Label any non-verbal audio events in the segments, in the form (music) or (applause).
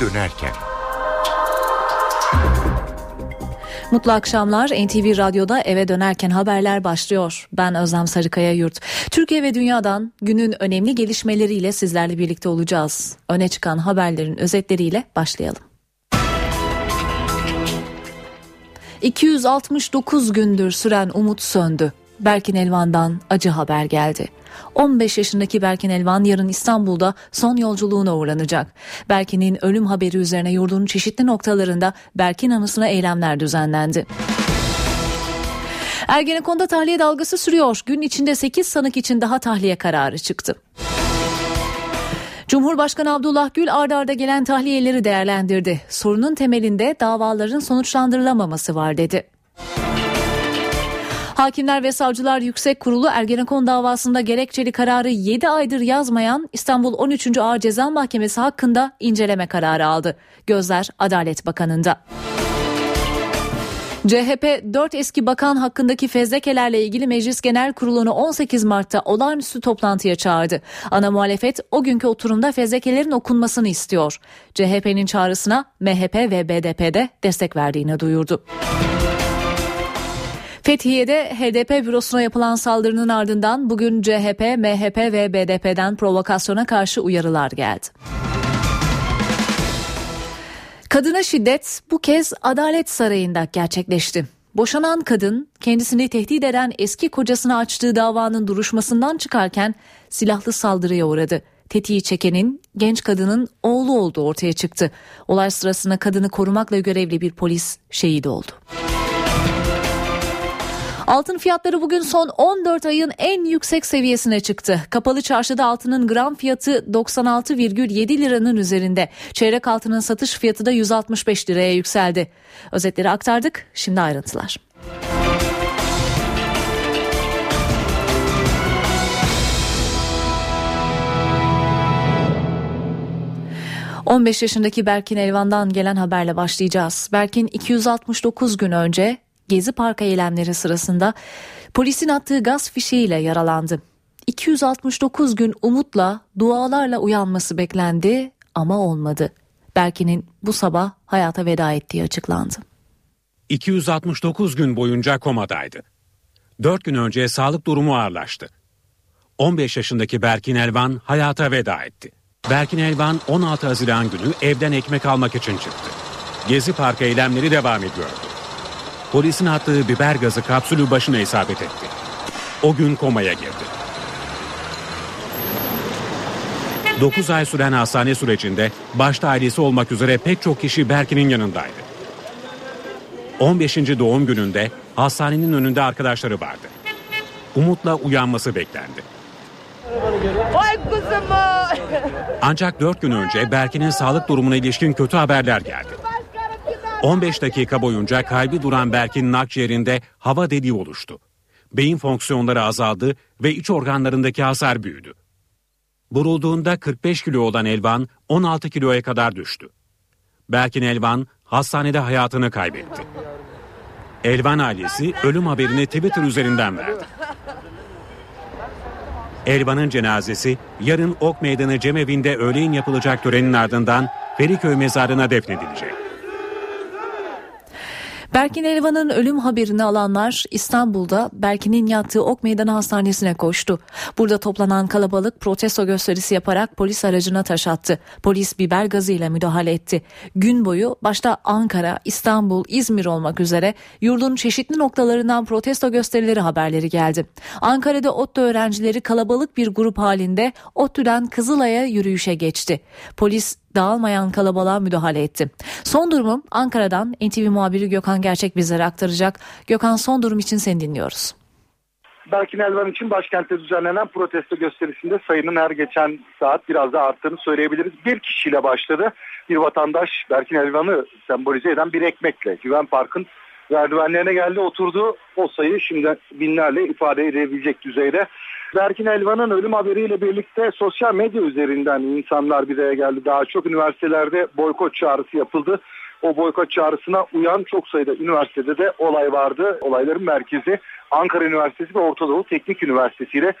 dönerken. Mutlu akşamlar. NTV Radyo'da eve dönerken haberler başlıyor. Ben Özlem Sarıkaya Yurt. Türkiye ve dünyadan günün önemli gelişmeleriyle sizlerle birlikte olacağız. Öne çıkan haberlerin özetleriyle başlayalım. 269 gündür süren umut söndü. Berkin Elvan'dan acı haber geldi. 15 yaşındaki Berkin Elvan yarın İstanbul'da son yolculuğuna uğranacak. Berkin'in ölüm haberi üzerine yurdun çeşitli noktalarında Berkin anısına eylemler düzenlendi. Ergenekon'da tahliye dalgası sürüyor. Gün içinde 8 sanık için daha tahliye kararı çıktı. Cumhurbaşkanı Abdullah Gül ardarda arda gelen tahliyeleri değerlendirdi. Sorunun temelinde davaların sonuçlandırılamaması var dedi. Hakimler ve Savcılar Yüksek Kurulu Ergenekon davasında gerekçeli kararı 7 aydır yazmayan İstanbul 13. Ağır Ceza Mahkemesi hakkında inceleme kararı aldı. Gözler Adalet Bakanı'nda. CHP 4 eski bakan hakkındaki fezlekelerle ilgili Meclis Genel Kurulu'nu 18 Mart'ta olağanüstü toplantıya çağırdı. Ana muhalefet o günkü oturumda fezlekelerin okunmasını istiyor. CHP'nin çağrısına MHP ve BDP'de destek verdiğini duyurdu. Fethiye'de HDP bürosuna yapılan saldırının ardından bugün CHP, MHP ve BDP'den provokasyona karşı uyarılar geldi. Kadına şiddet bu kez Adalet Sarayı'nda gerçekleşti. Boşanan kadın kendisini tehdit eden eski kocasına açtığı davanın duruşmasından çıkarken silahlı saldırıya uğradı. Tetiği çekenin genç kadının oğlu olduğu ortaya çıktı. Olay sırasında kadını korumakla görevli bir polis şehit oldu. Altın fiyatları bugün son 14 ayın en yüksek seviyesine çıktı. Kapalı çarşıda altının gram fiyatı 96,7 liranın üzerinde. Çeyrek altının satış fiyatı da 165 liraya yükseldi. Özetleri aktardık. Şimdi ayrıntılar. ...15 yaşındaki Berkin Elvan'dan gelen haberle başlayacağız. Berkin 269 gün önce Gezi Park eylemleri sırasında polisin attığı gaz fişeğiyle yaralandı. 269 gün umutla, dualarla uyanması beklendi ama olmadı. Berkin'in bu sabah hayata veda ettiği açıklandı. 269 gün boyunca komadaydı. 4 gün önce sağlık durumu ağırlaştı. 15 yaşındaki Berkin Elvan hayata veda etti. Berkin Elvan 16 Haziran günü evden ekmek almak için çıktı. Gezi Park eylemleri devam ediyordu polisin attığı biber gazı kapsülü başına isabet etti. O gün komaya girdi. 9 ay süren hastane sürecinde başta ailesi olmak üzere pek çok kişi Berkin'in yanındaydı. 15. doğum gününde hastanenin önünde arkadaşları vardı. Umutla uyanması beklendi. Ancak 4 gün önce Berkin'in sağlık durumuna ilişkin kötü haberler geldi. 15 dakika boyunca kalbi duran Berk'in akciğerinde hava deliği oluştu. Beyin fonksiyonları azaldı ve iç organlarındaki hasar büyüdü. Vurulduğunda 45 kilo olan Elvan 16 kiloya kadar düştü. Berkin Elvan hastanede hayatını kaybetti. Elvan ailesi ölüm haberini Twitter üzerinden verdi. Elvan'ın cenazesi yarın Ok Meydanı Cemevi'nde öğleyin yapılacak törenin ardından Feriköy mezarına defnedilecek. Berkin Elvan'ın ölüm haberini alanlar İstanbul'da Berkin'in yattığı Ok Meydanı Hastanesi'ne koştu. Burada toplanan kalabalık protesto gösterisi yaparak polis aracına taş attı. Polis biber gazıyla müdahale etti. Gün boyu başta Ankara, İstanbul, İzmir olmak üzere yurdun çeşitli noktalarından protesto gösterileri haberleri geldi. Ankara'da ODTÜ öğrencileri kalabalık bir grup halinde ODTÜ'den Kızılay'a yürüyüşe geçti. Polis dağılmayan kalabalığa müdahale etti. Son durumu Ankara'dan NTV muhabiri Gökhan Gerçek bizlere aktaracak. Gökhan son durum için seni dinliyoruz. Berkin Elvan için başkentte düzenlenen protesto gösterisinde sayının her geçen saat biraz da arttığını söyleyebiliriz. Bir kişiyle başladı. Bir vatandaş Berkin Elvan'ı sembolize eden bir ekmekle Güven Park'ın merdivenlerine geldi oturdu. O sayı şimdi binlerle ifade edebilecek düzeyde. Berkin Elvan'ın ölüm haberiyle birlikte sosyal medya üzerinden insanlar bir araya geldi. Daha çok üniversitelerde boykot çağrısı yapıldı. O boykot çağrısına uyan çok sayıda üniversitede de olay vardı. Olayların merkezi Ankara Üniversitesi ve Orta Doğu Teknik Üniversitesi ile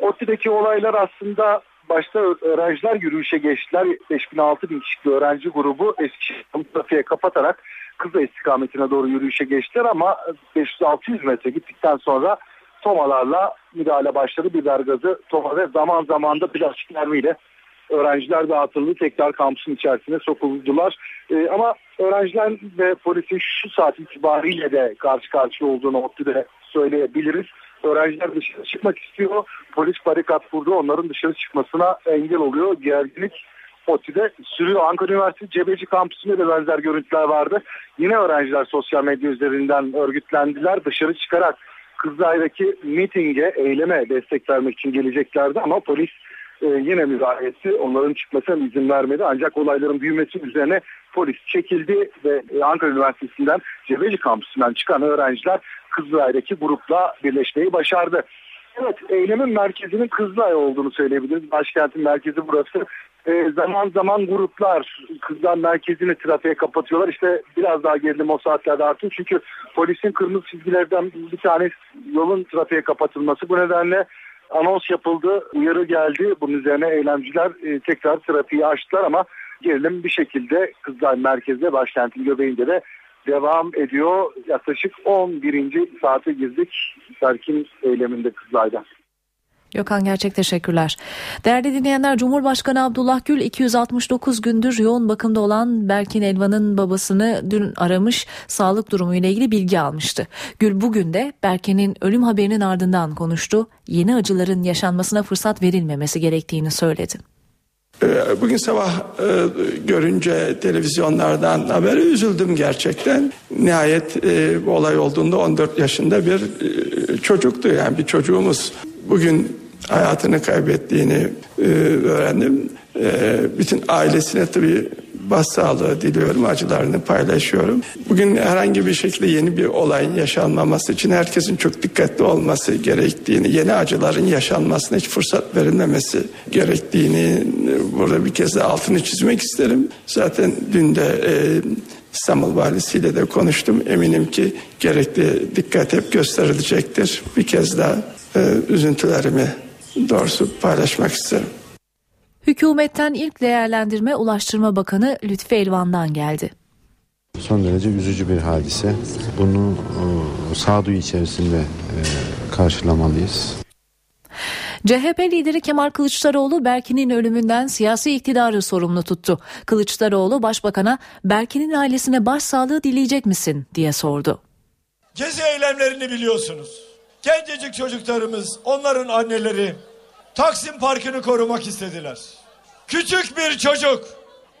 ODTÜ'deki olaylar aslında başta öğrenciler yürüyüşe geçtiler. 5000-6000 kişilik öğrenci grubu Eskişehir trafiğe kapatarak Kızılay istikametine doğru yürüyüşe geçtiler ama 500-600 metre gittikten sonra tomalarla müdahale başladı. Biber gazı, toma ve zaman zaman da plastik mermiyle öğrenciler dağıtıldı. Tekrar kampüsün içerisine sokuldular. Ee, ama öğrenciler ve polisin şu saat itibariyle de karşı karşıya olduğunu ODTÜ'de söyleyebiliriz. Öğrenciler dışarı çıkmak istiyor. Polis barikat kurdu. Onların dışarı çıkmasına engel oluyor. Gerginlik ODTÜ'de sürüyor. Ankara Üniversitesi Cebeci kampüsünde de benzer görüntüler vardı. Yine öğrenciler sosyal medya üzerinden örgütlendiler. Dışarı çıkarak Kızılay'daki mitinge, eyleme destek vermek için geleceklerdi ama polis e, yine müdahale etti. Onların çıkmasına izin vermedi. Ancak olayların büyümesi üzerine polis çekildi ve e, Ankara Üniversitesi'nden Cebeci kampüsünden çıkan öğrenciler Kızılay'daki grupla birleşmeyi başardı. Evet, eylemin merkezinin Kızılay olduğunu söyleyebiliriz. Başkentin merkezi burası. E, zaman zaman gruplar Kızılay merkezini trafiğe kapatıyorlar. İşte biraz daha gerilim o saatlerde artıyor. Çünkü polisin kırmızı çizgilerden bir tane yolun trafiğe kapatılması. Bu nedenle anons yapıldı, uyarı geldi. Bunun üzerine eylemciler e, tekrar trafiği açtılar ama gerilim bir şekilde Kızılay merkezde başkentin göbeğinde de devam ediyor. Yaklaşık 11. saate girdik Berkin eyleminde Kızılay'da. Gökhan Gerçek teşekkürler. Değerli dinleyenler Cumhurbaşkanı Abdullah Gül 269 gündür yoğun bakımda olan Berkin Elvan'ın babasını dün aramış sağlık durumu ile ilgili bilgi almıştı. Gül bugün de Berkin'in ölüm haberinin ardından konuştu. Yeni acıların yaşanmasına fırsat verilmemesi gerektiğini söyledi. Ee, bugün sabah e, görünce televizyonlardan haberi üzüldüm gerçekten. Nihayet e, bu olay olduğunda 14 yaşında bir e, çocuktu yani bir çocuğumuz. Bugün hayatını kaybettiğini öğrendim. Bütün ailesine tabii başsağlığı diliyorum, acılarını paylaşıyorum. Bugün herhangi bir şekilde yeni bir olayın yaşanmaması için herkesin çok dikkatli olması gerektiğini, yeni acıların yaşanmasına hiç fırsat verilmemesi gerektiğini burada bir kez de altını çizmek isterim. Zaten dün de e, İstanbul Valisiyle de konuştum. Eminim ki gerekli dikkat hep gösterilecektir. Bir kez daha e, üzüntülerimi doğrusu paylaşmak isterim. Hükümetten ilk değerlendirme Ulaştırma Bakanı Lütfi Elvan'dan geldi. Son derece üzücü bir hadise. Bunu e, sağduyu içerisinde e, karşılamalıyız. CHP lideri Kemal Kılıçdaroğlu Berkin'in ölümünden siyasi iktidarı sorumlu tuttu. Kılıçdaroğlu başbakana Berkin'in ailesine başsağlığı dileyecek misin diye sordu. Gezi eylemlerini biliyorsunuz. Gencecik çocuklarımız, onların anneleri Taksim Parkı'nı korumak istediler. Küçük bir çocuk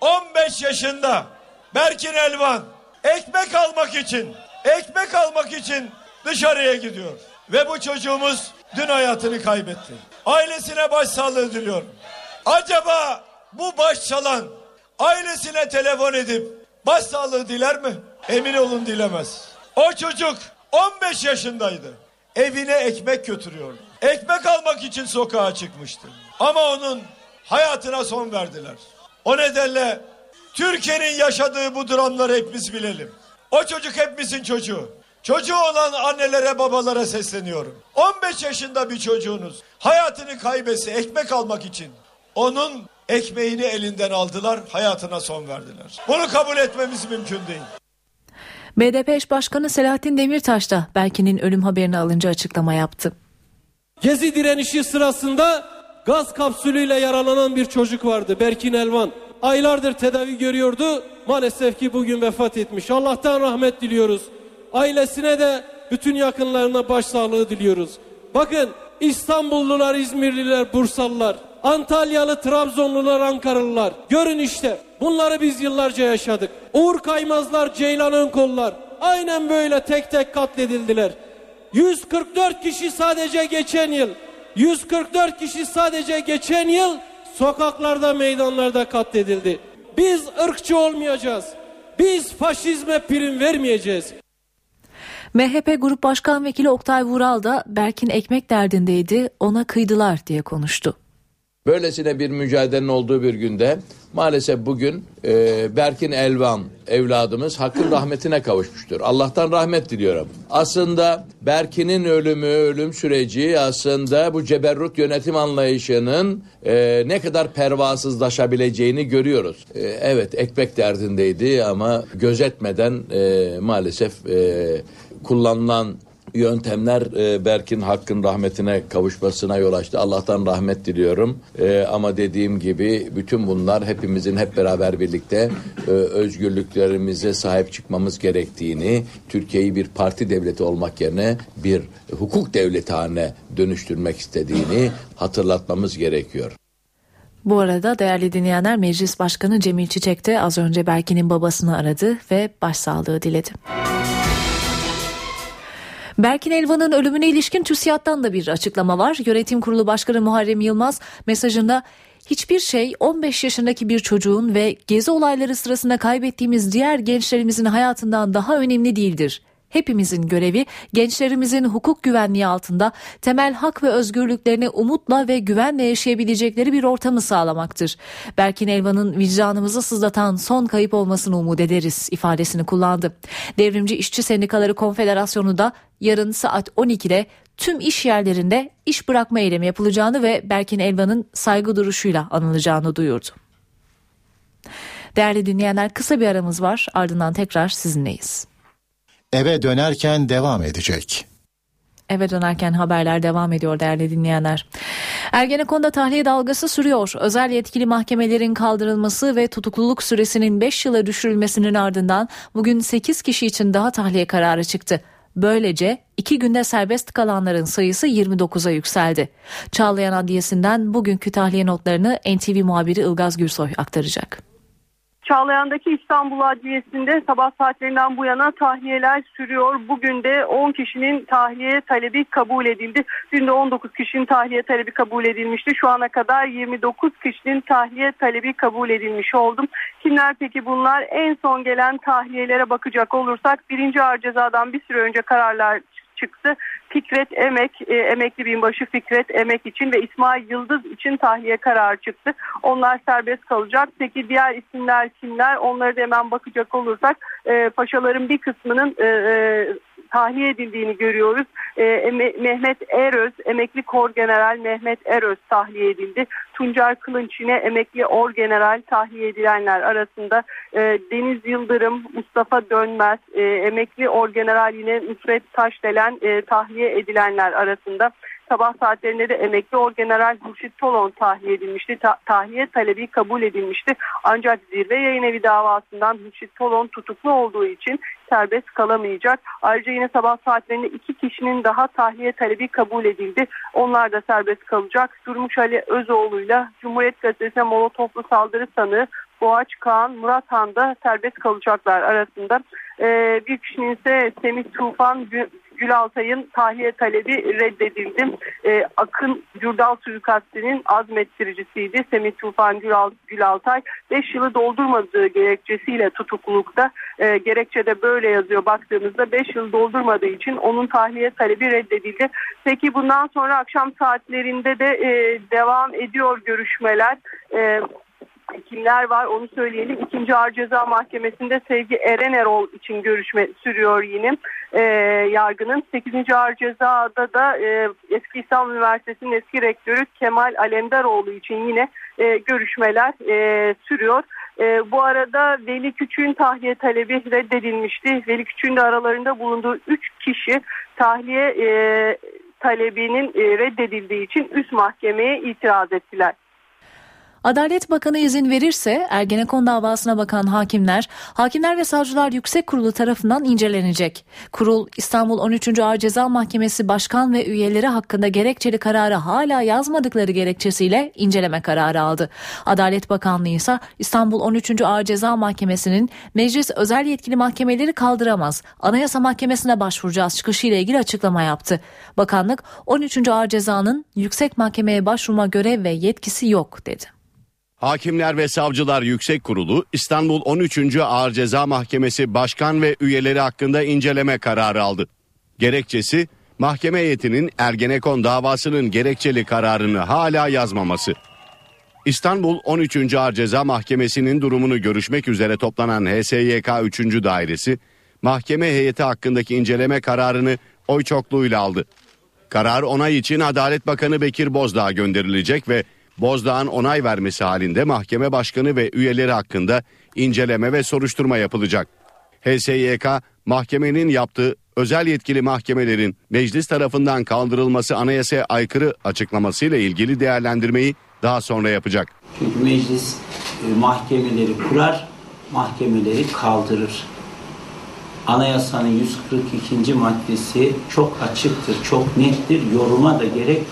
15 yaşında Berkin Elvan ekmek almak için ekmek almak için dışarıya gidiyor. Ve bu çocuğumuz dün hayatını kaybetti. Ailesine başsağlığı diliyorum. Acaba bu baş çalan ailesine telefon edip başsağlığı diler mi? Emin olun dilemez. O çocuk 15 yaşındaydı. Evine ekmek götürüyordu. Ekmek almak için sokağa çıkmıştı. Ama onun hayatına son verdiler. O nedenle Türkiye'nin yaşadığı bu dramları hepimiz bilelim. O çocuk hepimizin çocuğu. Çocuğu olan annelere babalara sesleniyorum. 15 yaşında bir çocuğunuz hayatını kaybetse ekmek almak için onun ekmeğini elinden aldılar hayatına son verdiler. Bunu kabul etmemiz mümkün değil. BDP eş başkanı Selahattin Demirtaş da Berkin'in ölüm haberini alınca açıklama yaptı. Gezi direnişi sırasında gaz kapsülüyle yaralanan bir çocuk vardı Berkin Elvan. Aylardır tedavi görüyordu. Maalesef ki bugün vefat etmiş. Allah'tan rahmet diliyoruz. Ailesine de bütün yakınlarına başsağlığı diliyoruz. Bakın İstanbullular, İzmirliler, Bursalılar, Antalyalı, Trabzonlular, Ankaralılar. Görün işte bunları biz yıllarca yaşadık. Uğur Kaymazlar, Ceylan Önkollar aynen böyle tek tek katledildiler. 144 kişi sadece geçen yıl 144 kişi sadece geçen yıl sokaklarda meydanlarda katledildi. Biz ırkçı olmayacağız. Biz faşizme prim vermeyeceğiz. MHP Grup Başkan Vekili Oktay Vural da Berkin ekmek derdindeydi ona kıydılar diye konuştu. Böylesine bir mücadelenin olduğu bir günde maalesef bugün e, Berkin Elvan evladımız hakkın (clears throat) rahmetine kavuşmuştur. Allah'tan rahmet diliyorum. Aslında Berkin'in ölümü, ölüm süreci aslında bu ceberrut yönetim anlayışının e, ne kadar pervasızlaşabileceğini görüyoruz. E, evet ekmek derdindeydi ama gözetmeden e, maalesef e, kullanılan yöntemler e, Berk'in hakkın rahmetine kavuşmasına yol açtı. Allah'tan rahmet diliyorum. E, ama dediğim gibi bütün bunlar hepimizin hep beraber birlikte e, özgürlüklerimize sahip çıkmamız gerektiğini, Türkiye'yi bir parti devleti olmak yerine bir hukuk devleti haline dönüştürmek istediğini hatırlatmamız gerekiyor. Bu arada değerli dinleyenler Meclis Başkanı Cemil Çiçek de az önce Berkin'in babasını aradı ve başsağlığı diledi. Berkin Elvan'ın ölümüne ilişkin TÜSİAD'dan da bir açıklama var. Yönetim Kurulu Başkanı Muharrem Yılmaz mesajında hiçbir şey 15 yaşındaki bir çocuğun ve gezi olayları sırasında kaybettiğimiz diğer gençlerimizin hayatından daha önemli değildir. Hepimizin görevi gençlerimizin hukuk güvenliği altında temel hak ve özgürlüklerini umutla ve güvenle yaşayabilecekleri bir ortamı sağlamaktır. Berkin Elvan'ın vicdanımızı sızlatan son kayıp olmasını umut ederiz ifadesini kullandı. Devrimci İşçi Sendikaları Konfederasyonu da yarın saat 12'de tüm iş yerlerinde iş bırakma eylemi yapılacağını ve Berkin Elvan'ın saygı duruşuyla anılacağını duyurdu. Değerli dinleyenler kısa bir aramız var ardından tekrar sizinleyiz. Eve dönerken devam edecek. Eve dönerken haberler devam ediyor değerli dinleyenler. Ergenekon'da tahliye dalgası sürüyor. Özel yetkili mahkemelerin kaldırılması ve tutukluluk süresinin 5 yıla düşürülmesinin ardından bugün 8 kişi için daha tahliye kararı çıktı. Böylece iki günde serbest kalanların sayısı 29'a yükseldi. Çağlayan Adliyesi'nden bugünkü tahliye notlarını NTV muhabiri Ilgaz Gürsoy aktaracak. Çağlayan'daki İstanbul Adliyesi'nde sabah saatlerinden bu yana tahliyeler sürüyor. Bugün de 10 kişinin tahliye talebi kabul edildi. Dün de 19 kişinin tahliye talebi kabul edilmişti. Şu ana kadar 29 kişinin tahliye talebi kabul edilmiş oldum. Kimler peki bunlar? En son gelen tahliyelere bakacak olursak birinci ağır cezadan bir süre önce kararlar çıktı. Fikret Emek, e, emekli binbaşı Fikret Emek için ve İsmail Yıldız için tahliye kararı çıktı. Onlar serbest kalacak. Peki diğer isimler kimler? Onları da hemen bakacak olursak e, paşaların bir kısmının e, e, tahliye edildiğini görüyoruz. E, Mehmet Eröz, emekli kor general Mehmet Eröz tahliye edildi. Tuncer Kılınç yine emekli or general tahliye edilenler arasında. E, Deniz Yıldırım, Mustafa Dönmez, e, emekli or general yine Nusret Taşdelen e, tahliye edilenler arasında. Sabah saatlerinde de emekli orgeneral Hurşit Tolon tahliye edilmişti. Ta- tahliye talebi kabul edilmişti. Ancak zirve yayın evi davasından Hurşit Tolon tutuklu olduğu için serbest kalamayacak. Ayrıca yine sabah saatlerinde iki kişinin daha tahliye talebi kabul edildi. Onlar da serbest kalacak. Durmuş Ali Özoğlu'yla Cumhuriyet Gazetesi'ne molotoflu saldırı sanığı Boğaç Kaan, Murat Han da serbest kalacaklar arasında. Ee, bir kişinin ise Semih Tufan Gül Altay'ın tahliye talebi reddedildi. Ee, Akın Gürdal suikastinin azmettiricisiydi. Semih Tufan Gül, Gül Altay 5 yılı doldurmadığı gerekçesiyle tutuklulukta. Ee, gerekçede böyle yazıyor baktığımızda 5 yıl doldurmadığı için onun tahliye talebi reddedildi. Peki bundan sonra akşam saatlerinde de e, devam ediyor görüşmeler. E, kimler var onu söyleyelim. İkinci Ağır Ceza Mahkemesi'nde Sevgi Eren Erol için görüşme sürüyor yine. E, yargının 8. Ağır Ceza'da da e, eski İstanbul Üniversitesi'nin eski rektörü Kemal Alemdaroğlu için yine e, görüşmeler e, sürüyor. E, bu arada Veli Küçük'ün tahliye talebi reddedilmişti. Veli Küçük'ün de aralarında bulunduğu 3 kişi tahliye e, talebinin e, reddedildiği için üst mahkemeye itiraz ettiler. Adalet Bakanı izin verirse Ergenekon davasına bakan hakimler, Hakimler ve Savcılar Yüksek Kurulu tarafından incelenecek. Kurul İstanbul 13. Ağır Ceza Mahkemesi Başkan ve üyeleri hakkında gerekçeli kararı hala yazmadıkları gerekçesiyle inceleme kararı aldı. Adalet Bakanlığı ise İstanbul 13. Ağır Ceza Mahkemesi'nin meclis özel yetkili mahkemeleri kaldıramaz. Anayasa Mahkemesi'ne başvuracağız çıkışıyla ilgili açıklama yaptı. Bakanlık 13. Ağır Ceza'nın yüksek mahkemeye başvurma görev ve yetkisi yok dedi. Hakimler ve Savcılar Yüksek Kurulu İstanbul 13. Ağır Ceza Mahkemesi başkan ve üyeleri hakkında inceleme kararı aldı. Gerekçesi mahkeme heyetinin Ergenekon davasının gerekçeli kararını hala yazmaması. İstanbul 13. Ağır Ceza Mahkemesi'nin durumunu görüşmek üzere toplanan HSYK 3. Dairesi, mahkeme heyeti hakkındaki inceleme kararını oy çokluğuyla aldı. Karar onay için Adalet Bakanı Bekir Bozdağ'a gönderilecek ve Bozdağ'ın onay vermesi halinde mahkeme başkanı ve üyeleri hakkında inceleme ve soruşturma yapılacak. HSYK mahkemenin yaptığı özel yetkili mahkemelerin meclis tarafından kaldırılması anayasaya aykırı açıklamasıyla ilgili değerlendirmeyi daha sonra yapacak. Çünkü meclis e, mahkemeleri kurar, mahkemeleri kaldırır. Anayasanın 142. maddesi çok açıktır, çok nettir, yoruma da gerek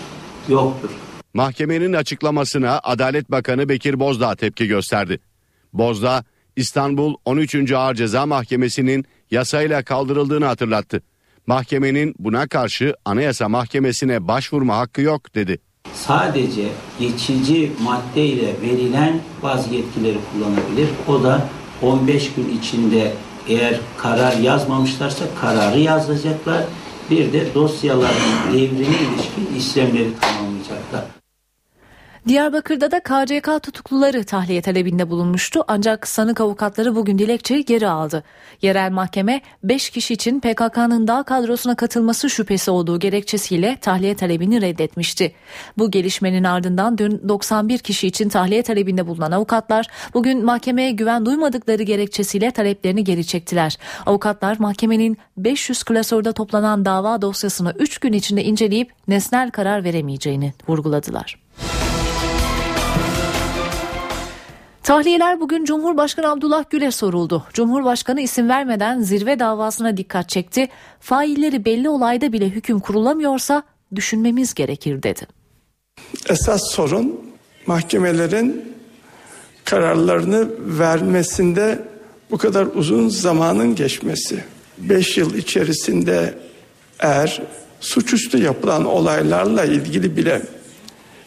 yoktur. Mahkemenin açıklamasına Adalet Bakanı Bekir Bozdağ tepki gösterdi. Bozdağ, İstanbul 13. Ağır Ceza Mahkemesi'nin yasayla kaldırıldığını hatırlattı. Mahkemenin buna karşı Anayasa Mahkemesi'ne başvurma hakkı yok dedi. Sadece geçici maddeyle verilen bazı yetkileri kullanabilir. O da 15 gün içinde eğer karar yazmamışlarsa kararı yazacaklar. Bir de dosyaların devrine ilişkin işlemleri tamamlayacaklar. Diyarbakır'da da KCK tutukluları tahliye talebinde bulunmuştu ancak sanık avukatları bugün dilekçeyi geri aldı. Yerel mahkeme 5 kişi için PKK'nın dağ kadrosuna katılması şüphesi olduğu gerekçesiyle tahliye talebini reddetmişti. Bu gelişmenin ardından dün 91 kişi için tahliye talebinde bulunan avukatlar bugün mahkemeye güven duymadıkları gerekçesiyle taleplerini geri çektiler. Avukatlar mahkemenin 500 klasörde toplanan dava dosyasını 3 gün içinde inceleyip nesnel karar veremeyeceğini vurguladılar. Tahliyeler bugün Cumhurbaşkanı Abdullah Gül'e soruldu. Cumhurbaşkanı isim vermeden zirve davasına dikkat çekti. Failleri belli olayda bile hüküm kurulamıyorsa düşünmemiz gerekir dedi. Esas sorun mahkemelerin kararlarını vermesinde bu kadar uzun zamanın geçmesi. 5 yıl içerisinde eğer suçüstü yapılan olaylarla ilgili bile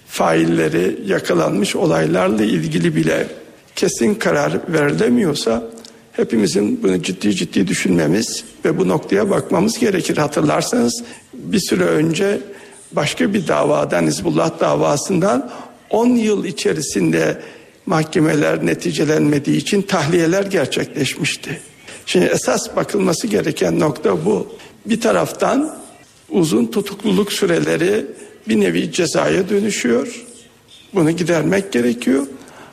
failleri yakalanmış olaylarla ilgili bile kesin karar verilemiyorsa hepimizin bunu ciddi ciddi düşünmemiz ve bu noktaya bakmamız gerekir. Hatırlarsanız bir süre önce başka bir davadan Hizbullah davasından 10 yıl içerisinde mahkemeler neticelenmediği için tahliyeler gerçekleşmişti. Şimdi esas bakılması gereken nokta bu. Bir taraftan uzun tutukluluk süreleri bir nevi cezaya dönüşüyor. Bunu gidermek gerekiyor.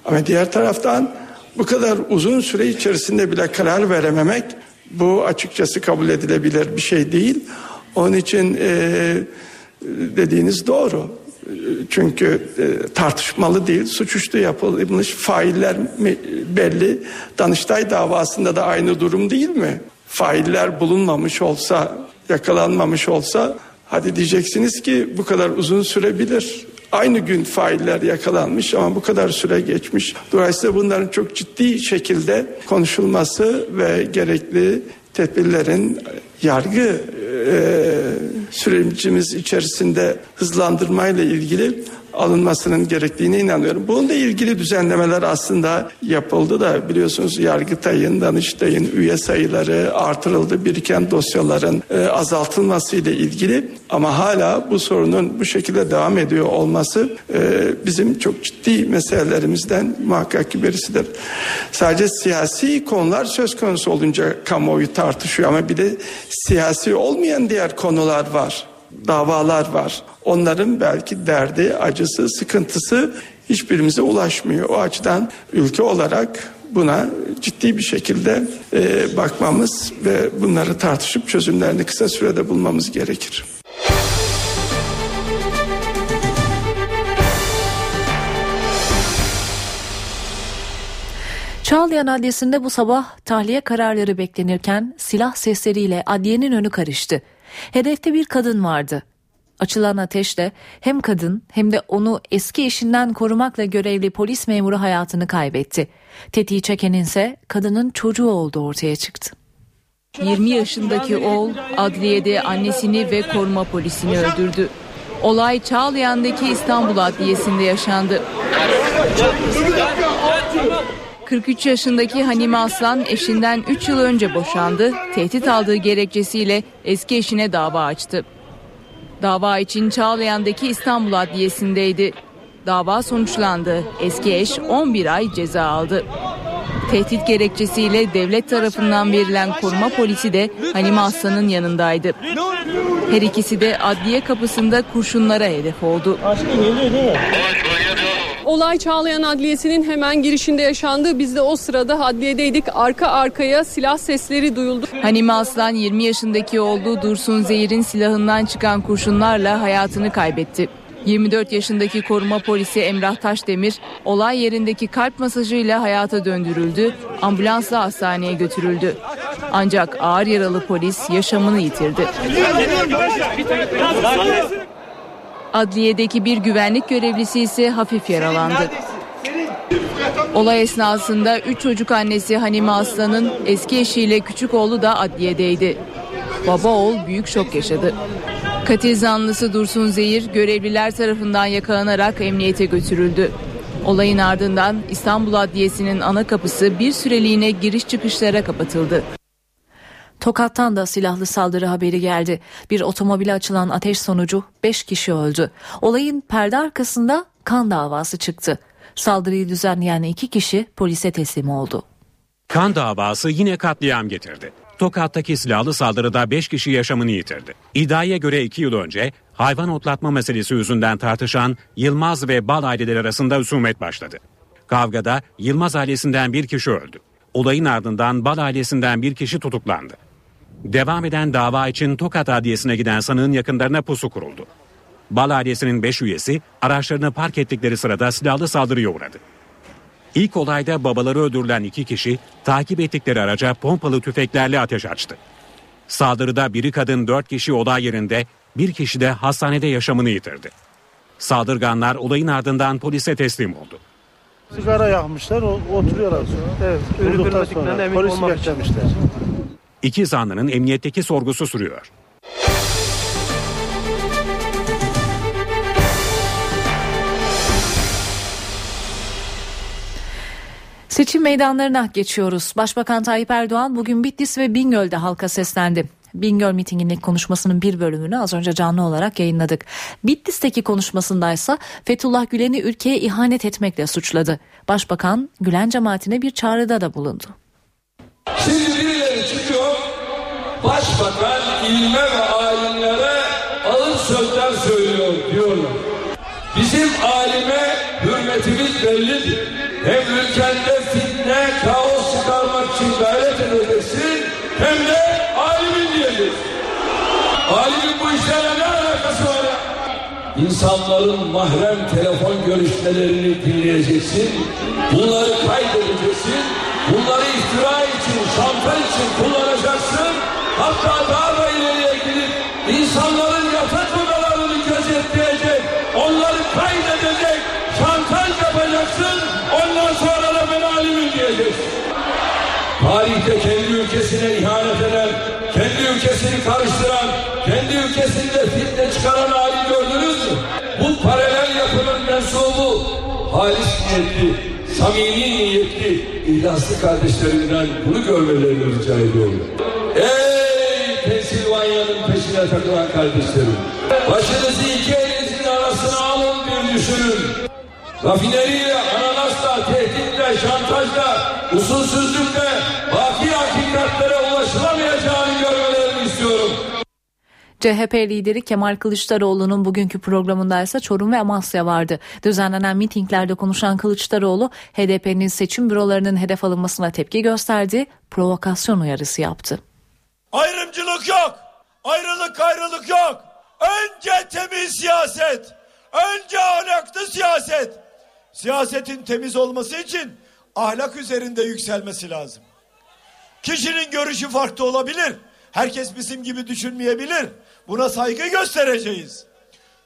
Ama diğer taraftan bu kadar uzun süre içerisinde bile karar verememek bu açıkçası kabul edilebilir bir şey değil. Onun için e, dediğiniz doğru. Çünkü e, tartışmalı değil, suçüstü yapılmış failler belli. Danıştay davasında da aynı durum değil mi? Failler bulunmamış olsa, yakalanmamış olsa hadi diyeceksiniz ki bu kadar uzun sürebilir. Aynı gün failler yakalanmış ama bu kadar süre geçmiş. Dolayısıyla bunların çok ciddi şekilde konuşulması ve gerekli tedbirlerin yargı e, sürecimiz içerisinde hızlandırmayla ilgili alınmasının gerektiğine inanıyorum. Bununla ilgili düzenlemeler aslında yapıldı da biliyorsunuz Yargıtay'ın, Danıştay'ın üye sayıları artırıldı. Biriken dosyaların e, azaltılması ile ilgili ama hala bu sorunun bu şekilde devam ediyor olması e, bizim çok ciddi meselelerimizden muhakkak ki birisidir. Sadece siyasi konular söz konusu olunca kamuoyu tartışıyor ama bir de siyasi olmayan diğer konular var davalar var. Onların belki derdi, acısı, sıkıntısı hiçbirimize ulaşmıyor. O açıdan ülke olarak buna ciddi bir şekilde e, bakmamız ve bunları tartışıp çözümlerini kısa sürede bulmamız gerekir. Çağlayan Adliyesi'nde bu sabah tahliye kararları beklenirken silah sesleriyle adliyenin önü karıştı. Hedefte bir kadın vardı. Açılan ateşle hem kadın hem de onu eski eşinden korumakla görevli polis memuru hayatını kaybetti. Tetiği çekenin ise kadının çocuğu olduğu ortaya çıktı. 20 yaşındaki oğul adliyede annesini ve koruma polisini öldürdü. Olay Çağlayan'daki İstanbul Adliyesi'nde yaşandı. 43 yaşındaki Hanime Aslan eşinden 3 yıl önce boşandı. Tehdit aldığı gerekçesiyle eski eşine dava açtı. Dava için Çağlayan'daki İstanbul Adliyesi'ndeydi. Dava sonuçlandı. Eski eş 11 ay ceza aldı. Tehdit gerekçesiyle devlet tarafından verilen koruma polisi de Halime Aslan'ın yanındaydı. Her ikisi de adliye kapısında kurşunlara hedef oldu. Olay Çağlayan Adliyesi'nin hemen girişinde yaşandı. Biz de o sırada adliyedeydik. Arka arkaya silah sesleri duyuldu. Hanime Aslan 20 yaşındaki oğlu Dursun Zehir'in silahından çıkan kurşunlarla hayatını kaybetti. 24 yaşındaki koruma polisi Emrah Taşdemir olay yerindeki kalp masajıyla hayata döndürüldü, ambulansla hastaneye götürüldü. Ancak ağır yaralı polis yaşamını yitirdi. Adliyedeki bir güvenlik görevlisi ise hafif yaralandı. Olay esnasında 3 çocuk annesi Hanime Aslan'ın eski eşiyle küçük oğlu da adliyedeydi. Baba oğul büyük şok yaşadı. Katil zanlısı Dursun Zehir görevliler tarafından yakalanarak emniyete götürüldü. Olayın ardından İstanbul Adliyesi'nin ana kapısı bir süreliğine giriş çıkışlara kapatıldı. Tokat'tan da silahlı saldırı haberi geldi. Bir otomobile açılan ateş sonucu 5 kişi öldü. Olayın perde arkasında kan davası çıktı. Saldırıyı düzenleyen iki kişi polise teslim oldu. Kan davası yine katliam getirdi. Tokat'taki silahlı saldırıda 5 kişi yaşamını yitirdi. İddiaya göre 2 yıl önce hayvan otlatma meselesi yüzünden tartışan Yılmaz ve Bal aileleri arasında husumet başladı. Kavgada Yılmaz ailesinden bir kişi öldü. Olayın ardından Bal ailesinden bir kişi tutuklandı. Devam eden dava için Tokat Adliyesi'ne giden sanığın yakınlarına pusu kuruldu. Bal ailesinin 5 üyesi araçlarını park ettikleri sırada silahlı saldırıya uğradı. İlk olayda babaları öldürülen iki kişi takip ettikleri araca pompalı tüfeklerle ateş açtı. Saldırıda biri kadın dört kişi olay yerinde bir kişi de hastanede yaşamını yitirdi. Saldırganlar olayın ardından polise teslim oldu. Sigara yakmışlar, oturuyorlar sonra. Evet, Vurduktan sonra polisi beklemişler. İki zanlının emniyetteki sorgusu sürüyor. Seçim meydanlarına geçiyoruz. Başbakan Tayyip Erdoğan bugün Bitlis ve Bingöl'de halka seslendi. Bingöl mitingindeki konuşmasının bir bölümünü az önce canlı olarak yayınladık. Bitlis'teki konuşmasındaysa Fethullah Gülen'i ülkeye ihanet etmekle suçladı. Başbakan Gülen cemaatine bir çağrıda da bulundu. Şimdi birileri çıkıyor, başbakan ilme ve alimlere ağır sözler söylüyor diyorlar. Bizim alime hürmetimiz bellidir. Hem ülkende fitne, kaos çıkarmak için gayret edeceksin, hem de alimin diyeceğiz. Alimin bu işlerle ne alakası var ya? İnsanların mahrem telefon görüşmelerini dinleyeceksin, bunları kaydedeceksin, bunları iftira için, şantaj için kullanacaksın, hatta daha da ileriye gidip insanların yatak odalarını gözetleyecek, onları kaydedecek, şantaj yapacaksın, ondan sonra da ben alimim diyeceksin. Tarihte kendi ülkesine ihanet eden, kendi ülkesini karıştıran, kendi ülkesinde fitne çıkaran alim gördünüz mü? Bu paralel yapının mensubu halis niyetli, samimi niyetli, ihlaslı kardeşlerimden bunu görmelerini rica ediyorum. Ey Pensilvanya'nın peşine takılan kardeşlerim! Başınızı iki elinizin arasına alın bir düşünün. Rafineriyle, ananasla, tehditle, şantajla, usulsüzlükle CHP lideri Kemal Kılıçdaroğlu'nun bugünkü programında ise Çorum ve Amasya vardı. Düzenlenen mitinglerde konuşan Kılıçdaroğlu HDP'nin seçim bürolarının hedef alınmasına tepki gösterdi, provokasyon uyarısı yaptı. Ayrımcılık yok. Ayrılık ayrılık yok. Önce temiz siyaset. Önce ahlaklı siyaset. Siyasetin temiz olması için ahlak üzerinde yükselmesi lazım. Kişinin görüşü farklı olabilir. Herkes bizim gibi düşünmeyebilir. Buna saygı göstereceğiz.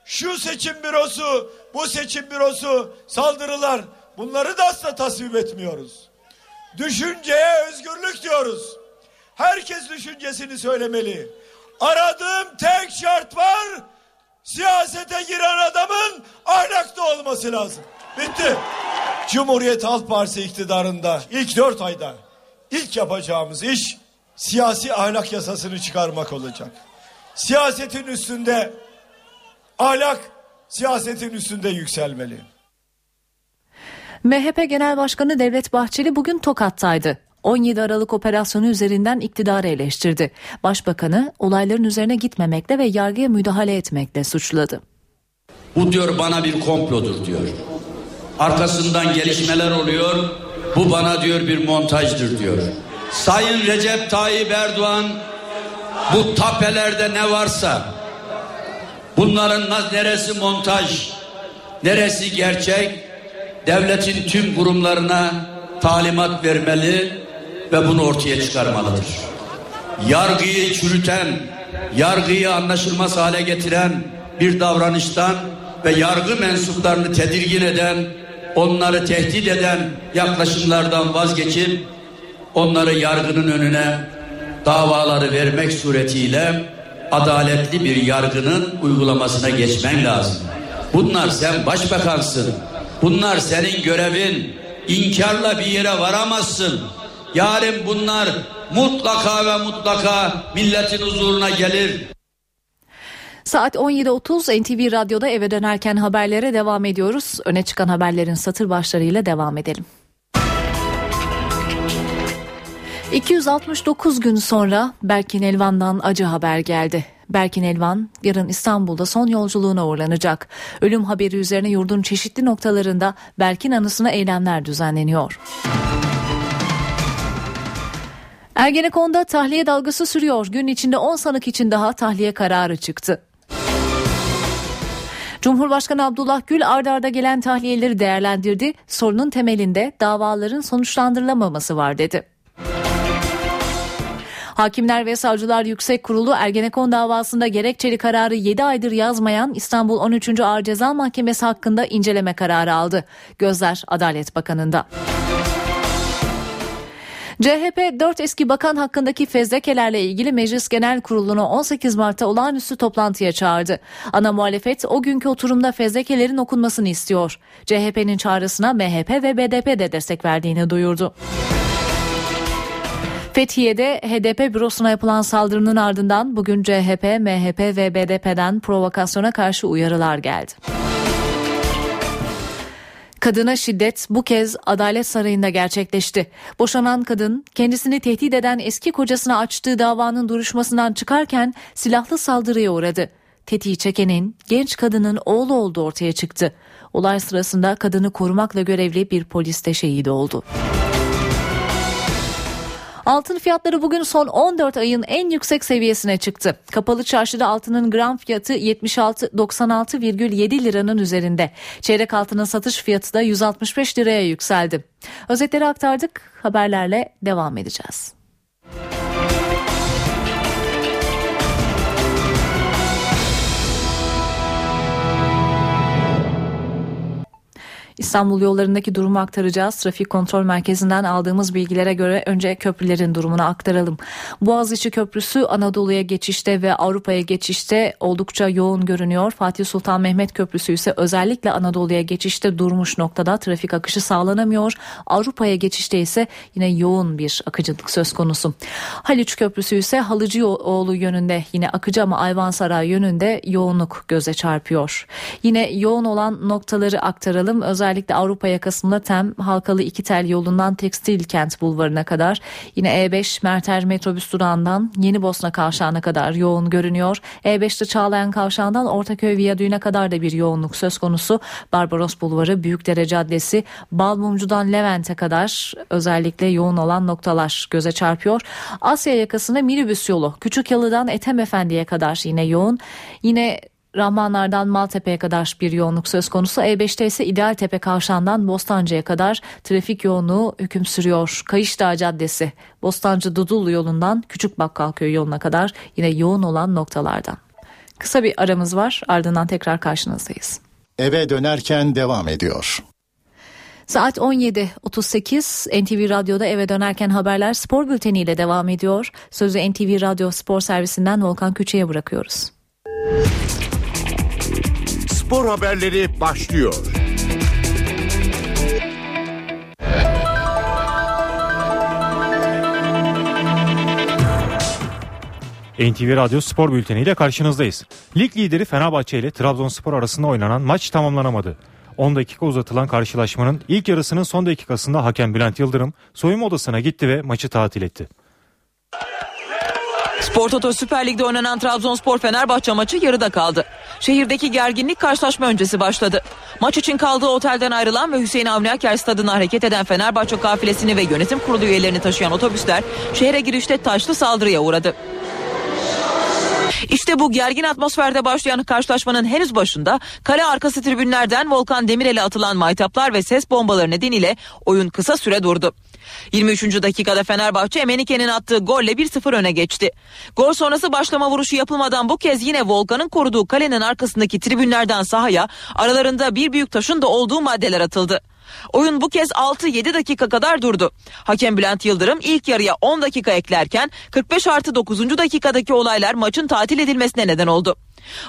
Şu seçim bürosu, bu seçim bürosu, saldırılar bunları da asla tasvip etmiyoruz. Düşünceye özgürlük diyoruz. Herkes düşüncesini söylemeli. Aradığım tek şart var. Siyasete giren adamın ahlaklı olması lazım. Bitti. Cumhuriyet Halk Partisi iktidarında ilk dört ayda ilk yapacağımız iş siyasi ahlak yasasını çıkarmak olacak. Siyasetin üstünde ahlak siyasetin üstünde yükselmeli. MHP Genel Başkanı Devlet Bahçeli bugün Tokat'taydı. 17 Aralık operasyonu üzerinden iktidarı eleştirdi. Başbakanı olayların üzerine gitmemekle ve yargıya müdahale etmekle suçladı. Bu diyor bana bir komplodur diyor. Arkasından gelişmeler oluyor. Bu bana diyor bir montajdır diyor. Sayın Recep Tayyip Erdoğan bu tapelerde ne varsa bunların neresi montaj, neresi gerçek devletin tüm kurumlarına talimat vermeli ve bunu ortaya çıkarmalıdır. Yargıyı çürüten, yargıyı anlaşılmaz hale getiren bir davranıştan ve yargı mensuplarını tedirgin eden, onları tehdit eden yaklaşımlardan vazgeçip onları yargının önüne davaları vermek suretiyle adaletli bir yargının uygulamasına geçmen lazım. Bunlar sen başbakansın. Bunlar senin görevin. İnkarla bir yere varamazsın. Yarın bunlar mutlaka ve mutlaka milletin huzuruna gelir. Saat 17.30 NTV Radyo'da eve dönerken haberlere devam ediyoruz. Öne çıkan haberlerin satır başlarıyla devam edelim. 269 gün sonra Berkin Elvan'dan acı haber geldi. Berkin Elvan yarın İstanbul'da son yolculuğuna uğurlanacak. Ölüm haberi üzerine yurdun çeşitli noktalarında Berkin anısına eylemler düzenleniyor. Ergenekon'da tahliye dalgası sürüyor. Gün içinde 10 sanık için daha tahliye kararı çıktı. Cumhurbaşkanı Abdullah Gül ardarda arda gelen tahliyeleri değerlendirdi. Sorunun temelinde davaların sonuçlandırılamaması var dedi. Hakimler ve Savcılar Yüksek Kurulu Ergenekon davasında gerekçeli kararı 7 aydır yazmayan İstanbul 13. Ağır Ceza Mahkemesi hakkında inceleme kararı aldı. Gözler Adalet Bakanı'nda. CHP 4 eski bakan hakkındaki fezlekelerle ilgili Meclis Genel Kurulu'nu 18 Mart'ta olağanüstü toplantıya çağırdı. Ana muhalefet o günkü oturumda fezlekelerin okunmasını istiyor. CHP'nin çağrısına MHP ve BDP de destek verdiğini duyurdu. Fethiye'de HDP bürosuna yapılan saldırının ardından bugün CHP, MHP ve BDP'den provokasyona karşı uyarılar geldi. Kadına şiddet bu kez Adalet Sarayı'nda gerçekleşti. Boşanan kadın kendisini tehdit eden eski kocasına açtığı davanın duruşmasından çıkarken silahlı saldırıya uğradı. Tetiği çekenin genç kadının oğlu olduğu ortaya çıktı. Olay sırasında kadını korumakla görevli bir polis de şehit oldu. Altın fiyatları bugün son 14 ayın en yüksek seviyesine çıktı. Kapalı çarşıda altının gram fiyatı 76.96,7 liranın üzerinde. Çeyrek altının satış fiyatı da 165 liraya yükseldi. Özetleri aktardık. Haberlerle devam edeceğiz. İstanbul yollarındaki durumu aktaracağız. Trafik kontrol merkezinden aldığımız bilgilere göre önce köprülerin durumunu aktaralım. Boğaziçi Köprüsü Anadolu'ya geçişte ve Avrupa'ya geçişte oldukça yoğun görünüyor. Fatih Sultan Mehmet Köprüsü ise özellikle Anadolu'ya geçişte durmuş noktada trafik akışı sağlanamıyor. Avrupa'ya geçişte ise yine yoğun bir akıcılık söz konusu. Haliç Köprüsü ise Halıcıoğlu yönünde yine akıcı ama Ayvansaray yönünde yoğunluk göze çarpıyor. Yine yoğun olan noktaları aktaralım. Özellikle özellikle Avrupa yakasında Tem Halkalı iki tel yolundan Tekstil Kent Bulvarı'na kadar yine E5 Merter metrobüs durağından Yeni Bosna kavşağına kadar yoğun görünüyor. E5'te Çağlayan kavşağından Ortaköy Viyadüğü'ne kadar da bir yoğunluk söz konusu. Barbaros Bulvarı, Büyükdere Caddesi, Balmumcu'dan Levent'e kadar özellikle yoğun olan noktalar göze çarpıyor. Asya yakasında minibüs yolu Küçük Yalı'dan Ethem Efendi'ye kadar yine yoğun. Yine Rahmanlardan Maltepe'ye kadar bir yoğunluk söz konusu. E5'te ise İdealtepe kavşağından Bostancı'ya kadar trafik yoğunluğu hüküm sürüyor. Kayışdağ Caddesi, Bostancı Dudullu yolundan Küçük Bakkalköy yoluna kadar yine yoğun olan noktalardan. Kısa bir aramız var ardından tekrar karşınızdayız. Eve dönerken devam ediyor. Saat 17.38 NTV Radyo'da eve dönerken haberler spor bülteniyle devam ediyor. Sözü NTV Radyo spor servisinden Volkan Küçü'ye bırakıyoruz spor haberleri başlıyor. NTV Radyo Spor Bülteni ile karşınızdayız. Lig lideri Fenerbahçe ile Trabzonspor arasında oynanan maç tamamlanamadı. 10 dakika uzatılan karşılaşmanın ilk yarısının son dakikasında hakem Bülent Yıldırım soyunma odasına gitti ve maçı tatil etti. Spor Toto Süper Lig'de oynanan Trabzonspor Fenerbahçe maçı yarıda kaldı. Şehirdeki gerginlik karşılaşma öncesi başladı. Maç için kaldığı otelden ayrılan ve Hüseyin Avni Aker stadına hareket eden Fenerbahçe kafilesini ve yönetim kurulu üyelerini taşıyan otobüsler şehre girişte taşlı saldırıya uğradı. İşte bu gergin atmosferde başlayan karşılaşmanın henüz başında kale arkası tribünlerden Volkan Demirel'e atılan maytaplar ve ses bombaları nedeniyle oyun kısa süre durdu. 23. dakikada Fenerbahçe Emenike'nin attığı golle 1-0 öne geçti. Gol sonrası başlama vuruşu yapılmadan bu kez yine Volkan'ın koruduğu kalenin arkasındaki tribünlerden sahaya aralarında bir büyük taşın da olduğu maddeler atıldı. Oyun bu kez 6-7 dakika kadar durdu. Hakem Bülent Yıldırım ilk yarıya 10 dakika eklerken 45 artı 9. dakikadaki olaylar maçın tatil edilmesine neden oldu.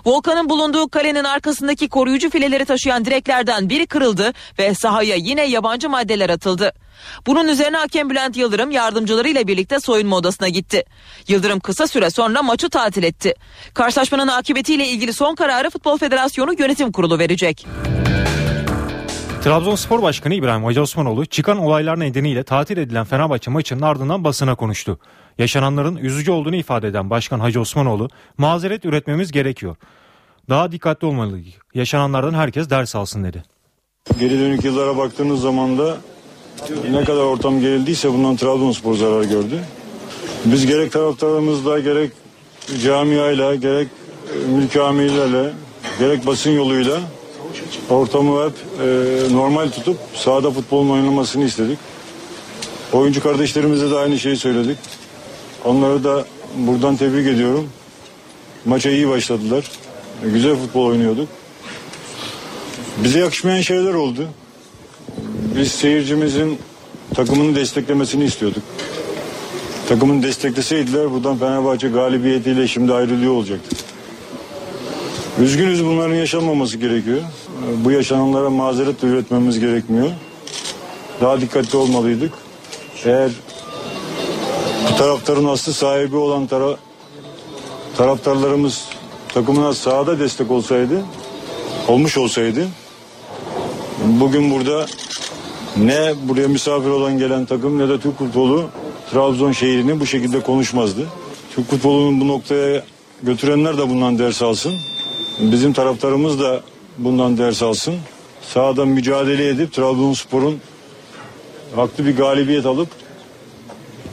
Volkan'ın bulunduğu kalenin arkasındaki koruyucu fileleri taşıyan direklerden biri kırıldı ve sahaya yine yabancı maddeler atıldı. Bunun üzerine hakem Bülent Yıldırım yardımcılarıyla birlikte soyunma odasına gitti. Yıldırım kısa süre sonra maçı tatil etti. Karşılaşmanın akıbetiyle ilgili son kararı Futbol Federasyonu Yönetim Kurulu verecek. Trabzonspor Başkanı İbrahim Hacı Osmanoğlu çıkan olaylar nedeniyle tatil edilen Fenerbahçe maçının ardından basına konuştu. Yaşananların üzücü olduğunu ifade eden Başkan Hacı Osmanoğlu mazeret üretmemiz gerekiyor. Daha dikkatli olmalıyız. Yaşananlardan herkes ders alsın dedi. Geri dönük yıllara baktığınız zaman da ne kadar ortam gerildiyse bundan Trabzonspor zarar gördü. Biz gerek taraftarımızla gerek camiayla gerek mülki amirlerle gerek basın yoluyla ortamı hep e, normal tutup sahada futbolun oynamasını istedik. Oyuncu kardeşlerimize de aynı şeyi söyledik. Onları da buradan tebrik ediyorum. Maça iyi başladılar. Güzel futbol oynuyorduk. Bize yakışmayan şeyler oldu. Biz seyircimizin takımını desteklemesini istiyorduk. Takımını destekleseydiler buradan Fenerbahçe galibiyetiyle şimdi ayrılıyor olacaktı. Üzgünüz bunların yaşanmaması gerekiyor. Bu yaşananlara mazeret üretmemiz gerekmiyor. Daha dikkatli olmalıydık. Eğer taraftarın aslı sahibi olan tara taraftarlarımız takımına sahada destek olsaydı, olmuş olsaydı bugün burada ne buraya misafir olan gelen takım ne de Türk futbolu Trabzon şehrini bu şekilde konuşmazdı. Türk futbolunun bu noktaya götürenler de bundan ders alsın. Bizim taraftarımız da bundan ders alsın. Sahada mücadele edip Trabzonspor'un haklı bir galibiyet alıp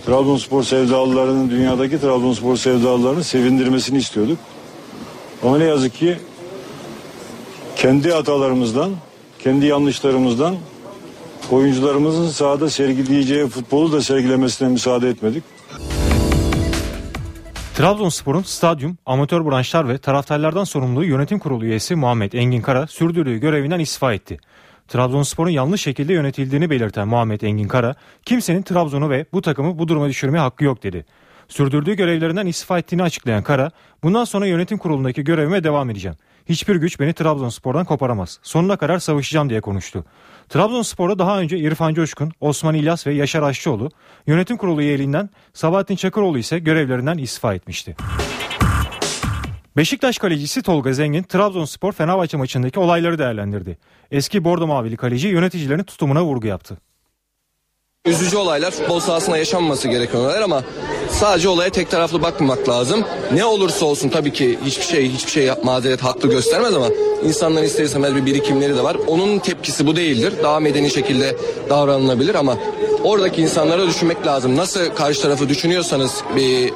Trabzonspor sevdalılarının dünyadaki Trabzonspor sevdalılarını sevindirmesini istiyorduk. Ama ne yazık ki kendi hatalarımızdan, kendi yanlışlarımızdan oyuncularımızın sahada sergileyeceği futbolu da sergilemesine müsaade etmedik. Trabzonspor'un stadyum, amatör branşlar ve taraftarlardan sorumlu yönetim kurulu üyesi Muhammed Engin Kara sürdürdüğü görevinden istifa etti. Trabzonspor'un yanlış şekilde yönetildiğini belirten Muhammed Engin Kara, kimsenin Trabzon'u ve bu takımı bu duruma düşürmeye hakkı yok dedi. Sürdürdüğü görevlerinden istifa ettiğini açıklayan Kara, bundan sonra yönetim kurulundaki görevime devam edeceğim. Hiçbir güç beni Trabzonspor'dan koparamaz. Sonuna kadar savaşacağım diye konuştu. Trabzonspor'da daha önce İrfan Coşkun, Osman İlyas ve Yaşar Aşçıoğlu yönetim kurulu üyeliğinden Sabahattin Çakıroğlu ise görevlerinden istifa etmişti. Beşiktaş kalecisi Tolga Zengin Trabzonspor Fenerbahçe maçındaki olayları değerlendirdi. Eski Bordo Mavili kaleci yöneticilerin tutumuna vurgu yaptı. Üzücü olaylar futbol sahasında yaşanması gereken olaylar ama sadece olaya tek taraflı bakmamak lazım. Ne olursa olsun tabii ki hiçbir şey hiçbir şey mazeret haklı göstermez ama insanların ister istemez bir birikimleri de var. Onun tepkisi bu değildir. Daha medeni şekilde davranılabilir ama oradaki insanlara düşünmek lazım. Nasıl karşı tarafı düşünüyorsanız bir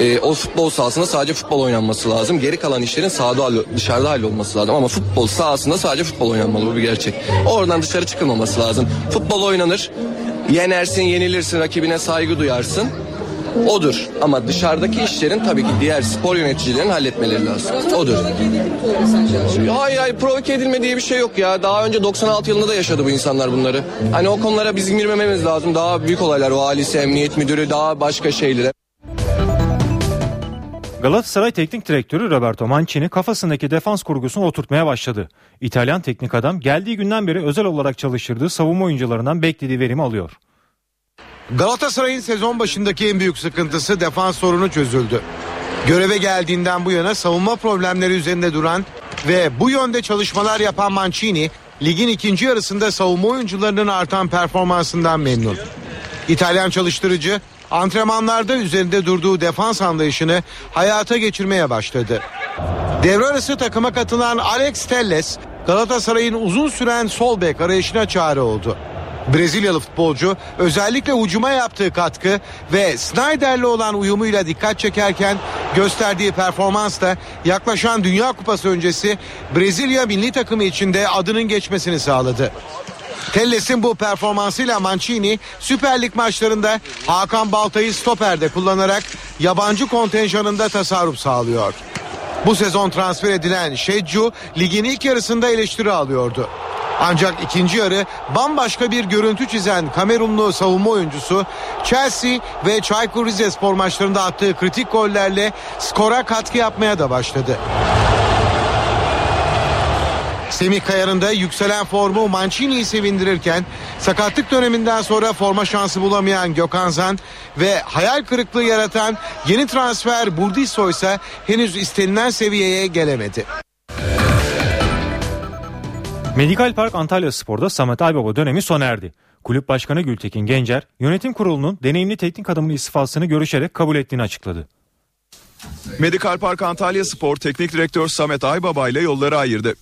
e, o futbol sahasında sadece futbol oynanması lazım. Geri kalan işlerin sahada dışarıda hallolması lazım. Ama futbol sahasında sadece futbol oynanmalı bu bir gerçek. Oradan dışarı çıkılmaması lazım. Futbol oynanır. Yenersin, yenilirsin, rakibine saygı duyarsın. Odur. Ama dışarıdaki işlerin tabii ki diğer spor yöneticilerin halletmeleri lazım. Odur. Hayır hayır provoke edilme diye bir şey yok ya. Daha önce 96 yılında da yaşadı bu insanlar bunları. Hani o konulara bizim girmememiz lazım. Daha büyük olaylar. Valisi, emniyet müdürü, daha başka şeylere. Galatasaray Teknik Direktörü Roberto Mancini kafasındaki defans kurgusunu oturtmaya başladı. İtalyan teknik adam geldiği günden beri özel olarak çalıştırdığı savunma oyuncularından beklediği verimi alıyor. Galatasaray'ın sezon başındaki en büyük sıkıntısı defans sorunu çözüldü. Göreve geldiğinden bu yana savunma problemleri üzerinde duran ve bu yönde çalışmalar yapan Mancini ligin ikinci yarısında savunma oyuncularının artan performansından memnun. İtalyan çalıştırıcı antrenmanlarda üzerinde durduğu defans anlayışını hayata geçirmeye başladı. Devre arası takıma katılan Alex Telles Galatasaray'ın uzun süren sol bek arayışına çare oldu. Brezilyalı futbolcu özellikle hücuma yaptığı katkı ve Snyder'le olan uyumuyla dikkat çekerken gösterdiği performans da yaklaşan Dünya Kupası öncesi Brezilya milli takımı içinde adının geçmesini sağladı. Telles'in bu performansıyla Mancini Süper Lig maçlarında Hakan Baltay'ı stoperde kullanarak yabancı kontenjanında tasarruf sağlıyor. Bu sezon transfer edilen Şeccu ligin ilk yarısında eleştiri alıyordu. Ancak ikinci yarı bambaşka bir görüntü çizen Kamerunlu savunma oyuncusu Chelsea ve Çaykur Rizespor maçlarında attığı kritik gollerle skora katkı yapmaya da başladı. Semih Kayar'ın da yükselen formu Mancini'yi sevindirirken sakatlık döneminden sonra forma şansı bulamayan Gökhan Zan ve hayal kırıklığı yaratan yeni transfer Burdisso ise henüz istenilen seviyeye gelemedi. Medikal Park Antalya Spor'da Samet Aybaba dönemi sona erdi. Kulüp Başkanı Gültekin Gencer, yönetim kurulunun deneyimli teknik adamının istifasını görüşerek kabul ettiğini açıkladı. Medikal Park Antalya Spor Teknik Direktör Samet Aybaba ile yolları ayırdı.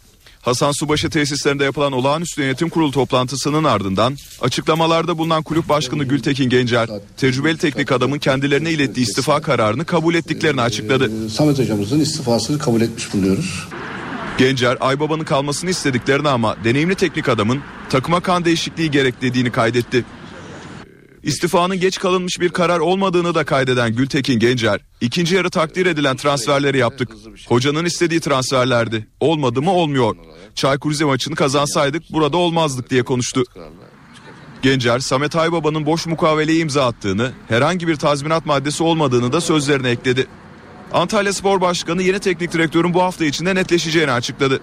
Hasan Subaşı tesislerinde yapılan olağanüstü yönetim kurulu toplantısının ardından açıklamalarda bulunan kulüp başkanı Gültekin Gencer, tecrübeli teknik adamın kendilerine ilettiği istifa kararını kabul ettiklerini açıkladı. Samet hocamızın istifasını kabul etmiş bulunuyoruz. Gencer, Aybaba'nın kalmasını istediklerini ama deneyimli teknik adamın takıma kan değişikliği gereklediğini kaydetti. İstifanın geç kalınmış bir karar olmadığını da kaydeden Gültekin Gencer, ikinci yarı takdir edilen transferleri yaptık. Hocanın istediği transferlerdi. Olmadı mı olmuyor. Çaykur Rize maçını kazansaydık burada olmazdık diye konuştu. Gencer, Samet Aybaba'nın boş mukaveleye imza attığını, herhangi bir tazminat maddesi olmadığını da sözlerine ekledi. Antalya Spor Başkanı yeni teknik direktörün bu hafta içinde netleşeceğini açıkladı.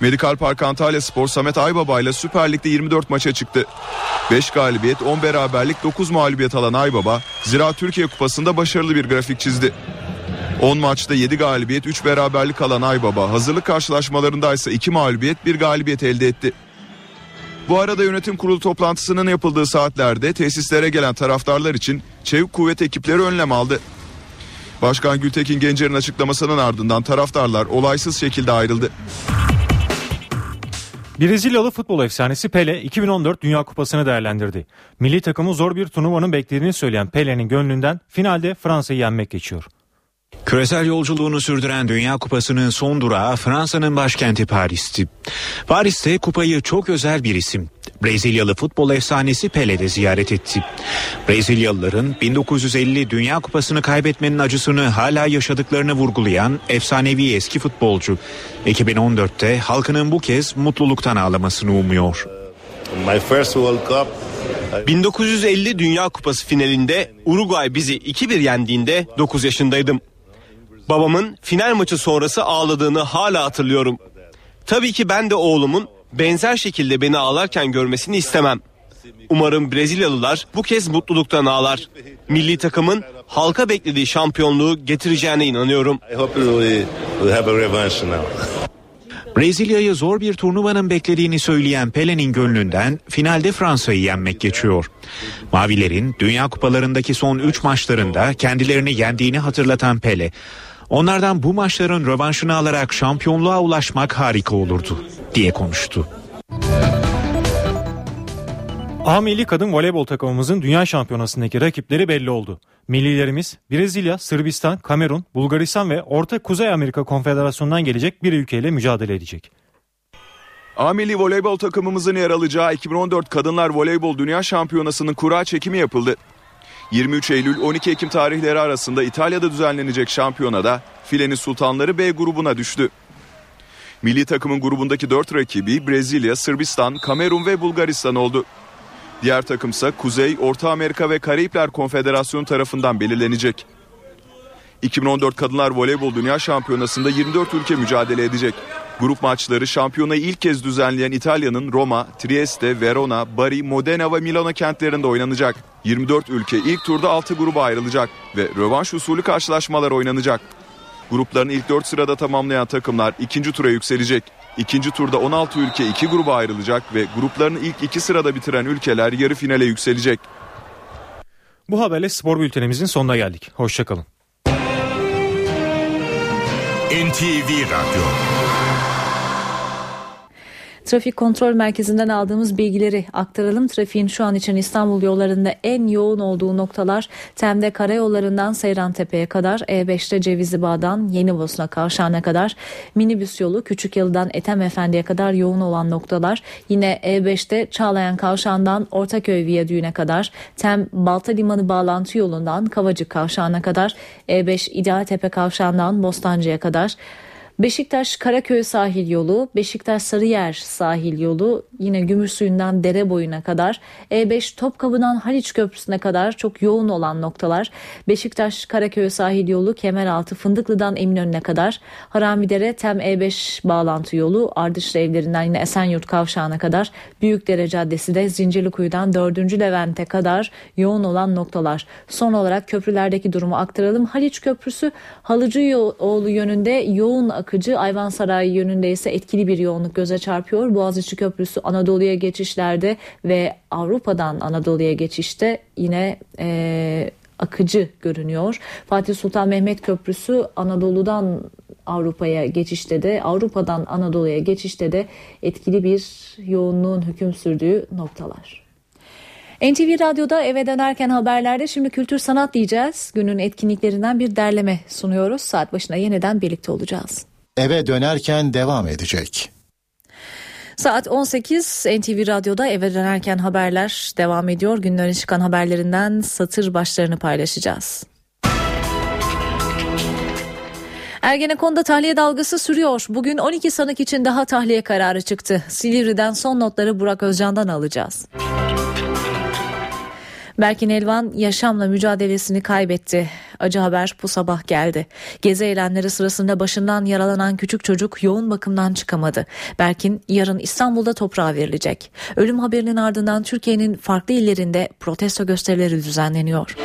Medikal Park Antalya Spor Samet Aybaba ile Süper Lig'de 24 maça çıktı. 5 galibiyet, 10 beraberlik, 9 mağlubiyet alan Aybaba, Zira Türkiye Kupası'nda başarılı bir grafik çizdi. 10 maçta 7 galibiyet, 3 beraberlik alan Aybaba, hazırlık karşılaşmalarında ise 2 mağlubiyet, 1 galibiyet elde etti. Bu arada yönetim kurulu toplantısının yapıldığı saatlerde tesislere gelen taraftarlar için çevik kuvvet ekipleri önlem aldı. Başkan Gültekin Gencer'in açıklamasının ardından taraftarlar olaysız şekilde ayrıldı. Brezilyalı futbol efsanesi Pele 2014 Dünya Kupası'nı değerlendirdi. Milli takımı zor bir turnuvanın beklediğini söyleyen Pele'nin gönlünden finalde Fransa'yı yenmek geçiyor. Küresel yolculuğunu sürdüren Dünya Kupası'nın son durağı Fransa'nın başkenti Paris'ti. Paris'te kupayı çok özel bir isim. Brezilyalı futbol efsanesi Pele de ziyaret etti. Brezilyalıların 1950 Dünya Kupası'nı kaybetmenin acısını hala yaşadıklarını vurgulayan efsanevi eski futbolcu. 2014'te halkının bu kez mutluluktan ağlamasını umuyor. 1950 Dünya Kupası finalinde Uruguay bizi 2-1 yendiğinde 9 yaşındaydım. Babamın final maçı sonrası ağladığını hala hatırlıyorum. Tabii ki ben de oğlumun benzer şekilde beni ağlarken görmesini istemem. Umarım Brezilyalılar bu kez mutluluktan ağlar. Milli takımın halka beklediği şampiyonluğu getireceğine inanıyorum. Brezilya'yı zor bir turnuvanın beklediğini söyleyen Pele'nin gönlünden finalde Fransa'yı yenmek geçiyor. Mavilerin Dünya Kupalarındaki son 3 maçlarında kendilerini yendiğini hatırlatan Pele, onlardan bu maçların rövanşını alarak şampiyonluğa ulaşmak harika olurdu diye konuştu. A milli kadın voleybol takımımızın dünya şampiyonasındaki rakipleri belli oldu. Millilerimiz Brezilya, Sırbistan, Kamerun, Bulgaristan ve Orta Kuzey Amerika Konfederasyonu'ndan gelecek bir ülkeyle mücadele edecek. A milli voleybol takımımızın yer alacağı 2014 Kadınlar Voleybol Dünya Şampiyonası'nın kura çekimi yapıldı. 23 Eylül 12 Ekim tarihleri arasında İtalya'da düzenlenecek şampiyonada filenin sultanları B grubuna düştü. Milli takımın grubundaki 4 rakibi Brezilya, Sırbistan, Kamerun ve Bulgaristan oldu. Diğer takımsa Kuzey, Orta Amerika ve Karayipler Konfederasyonu tarafından belirlenecek. 2014 Kadınlar Voleybol Dünya Şampiyonası'nda 24 ülke mücadele edecek. Grup maçları şampiyonayı ilk kez düzenleyen İtalya'nın Roma, Trieste, Verona, Bari, Modena ve Milano kentlerinde oynanacak. 24 ülke ilk turda 6 gruba ayrılacak ve rövanş usulü karşılaşmalar oynanacak. Grupların ilk 4 sırada tamamlayan takımlar ikinci tura yükselecek. İkinci turda 16 ülke iki gruba ayrılacak ve gruplarını ilk iki sırada bitiren ülkeler yarı finale yükselecek. Bu haberle spor bültenimizin sonuna geldik. Hoşçakalın. NTV Radyo Trafik kontrol merkezinden aldığımız bilgileri aktaralım. Trafiğin şu an için İstanbul yollarında en yoğun olduğu noktalar Tem'de karayollarından Seyrantepe'ye kadar, E5'te Cevizli Bağ'dan Yeni Bosna kavşağına kadar, minibüs yolu Küçükyalı'dan Ethem Efendi'ye kadar yoğun olan noktalar. Yine E5'te Çağlayan kavşağından Ortaköy Viyadüğü'ne kadar, Tem Balta Limanı bağlantı yolundan Kavacık kavşağına kadar, E5 İdealtepe kavşağından Bostancı'ya kadar, Beşiktaş Karaköy sahil yolu, Beşiktaş Sarıyer sahil yolu, yine Gümüşsuyu'ndan dere boyuna kadar, E5 Topkapı'dan Haliç Köprüsü'ne kadar çok yoğun olan noktalar, Beşiktaş Karaköy sahil yolu, Kemeraltı Fındıklı'dan Eminönü'ne kadar, Haramidere Tem E5 bağlantı yolu, Ardışlı evlerinden yine Esenyurt Kavşağı'na kadar, Büyükdere Caddesi de Zincirlikuyu'dan 4. Levent'e kadar yoğun olan noktalar. Son olarak köprülerdeki durumu aktaralım. Haliç Köprüsü Halıcıoğlu yönünde yoğun akıcı Ayvansaray yönünde ise etkili bir yoğunluk göze çarpıyor. Boğaziçi Köprüsü Anadolu'ya geçişlerde ve Avrupa'dan Anadolu'ya geçişte yine e, akıcı görünüyor. Fatih Sultan Mehmet Köprüsü Anadolu'dan Avrupa'ya geçişte de Avrupa'dan Anadolu'ya geçişte de etkili bir yoğunluğun hüküm sürdüğü noktalar. NTV Radyo'da eve dönerken haberlerde şimdi kültür sanat diyeceğiz. Günün etkinliklerinden bir derleme sunuyoruz. Saat başına yeniden birlikte olacağız. Eve dönerken devam edecek. Saat 18 NTV Radyo'da eve dönerken haberler devam ediyor. Öne çıkan haberlerinden satır başlarını paylaşacağız. Ergenekon'da tahliye dalgası sürüyor. Bugün 12 sanık için daha tahliye kararı çıktı. Silivri'den son notları Burak Özcan'dan alacağız. Berkin Elvan yaşamla mücadelesini kaybetti. Acı haber bu sabah geldi. Gezi eylemleri sırasında başından yaralanan küçük çocuk yoğun bakımdan çıkamadı. Berkin yarın İstanbul'da toprağa verilecek. Ölüm haberinin ardından Türkiye'nin farklı illerinde protesto gösterileri düzenleniyor.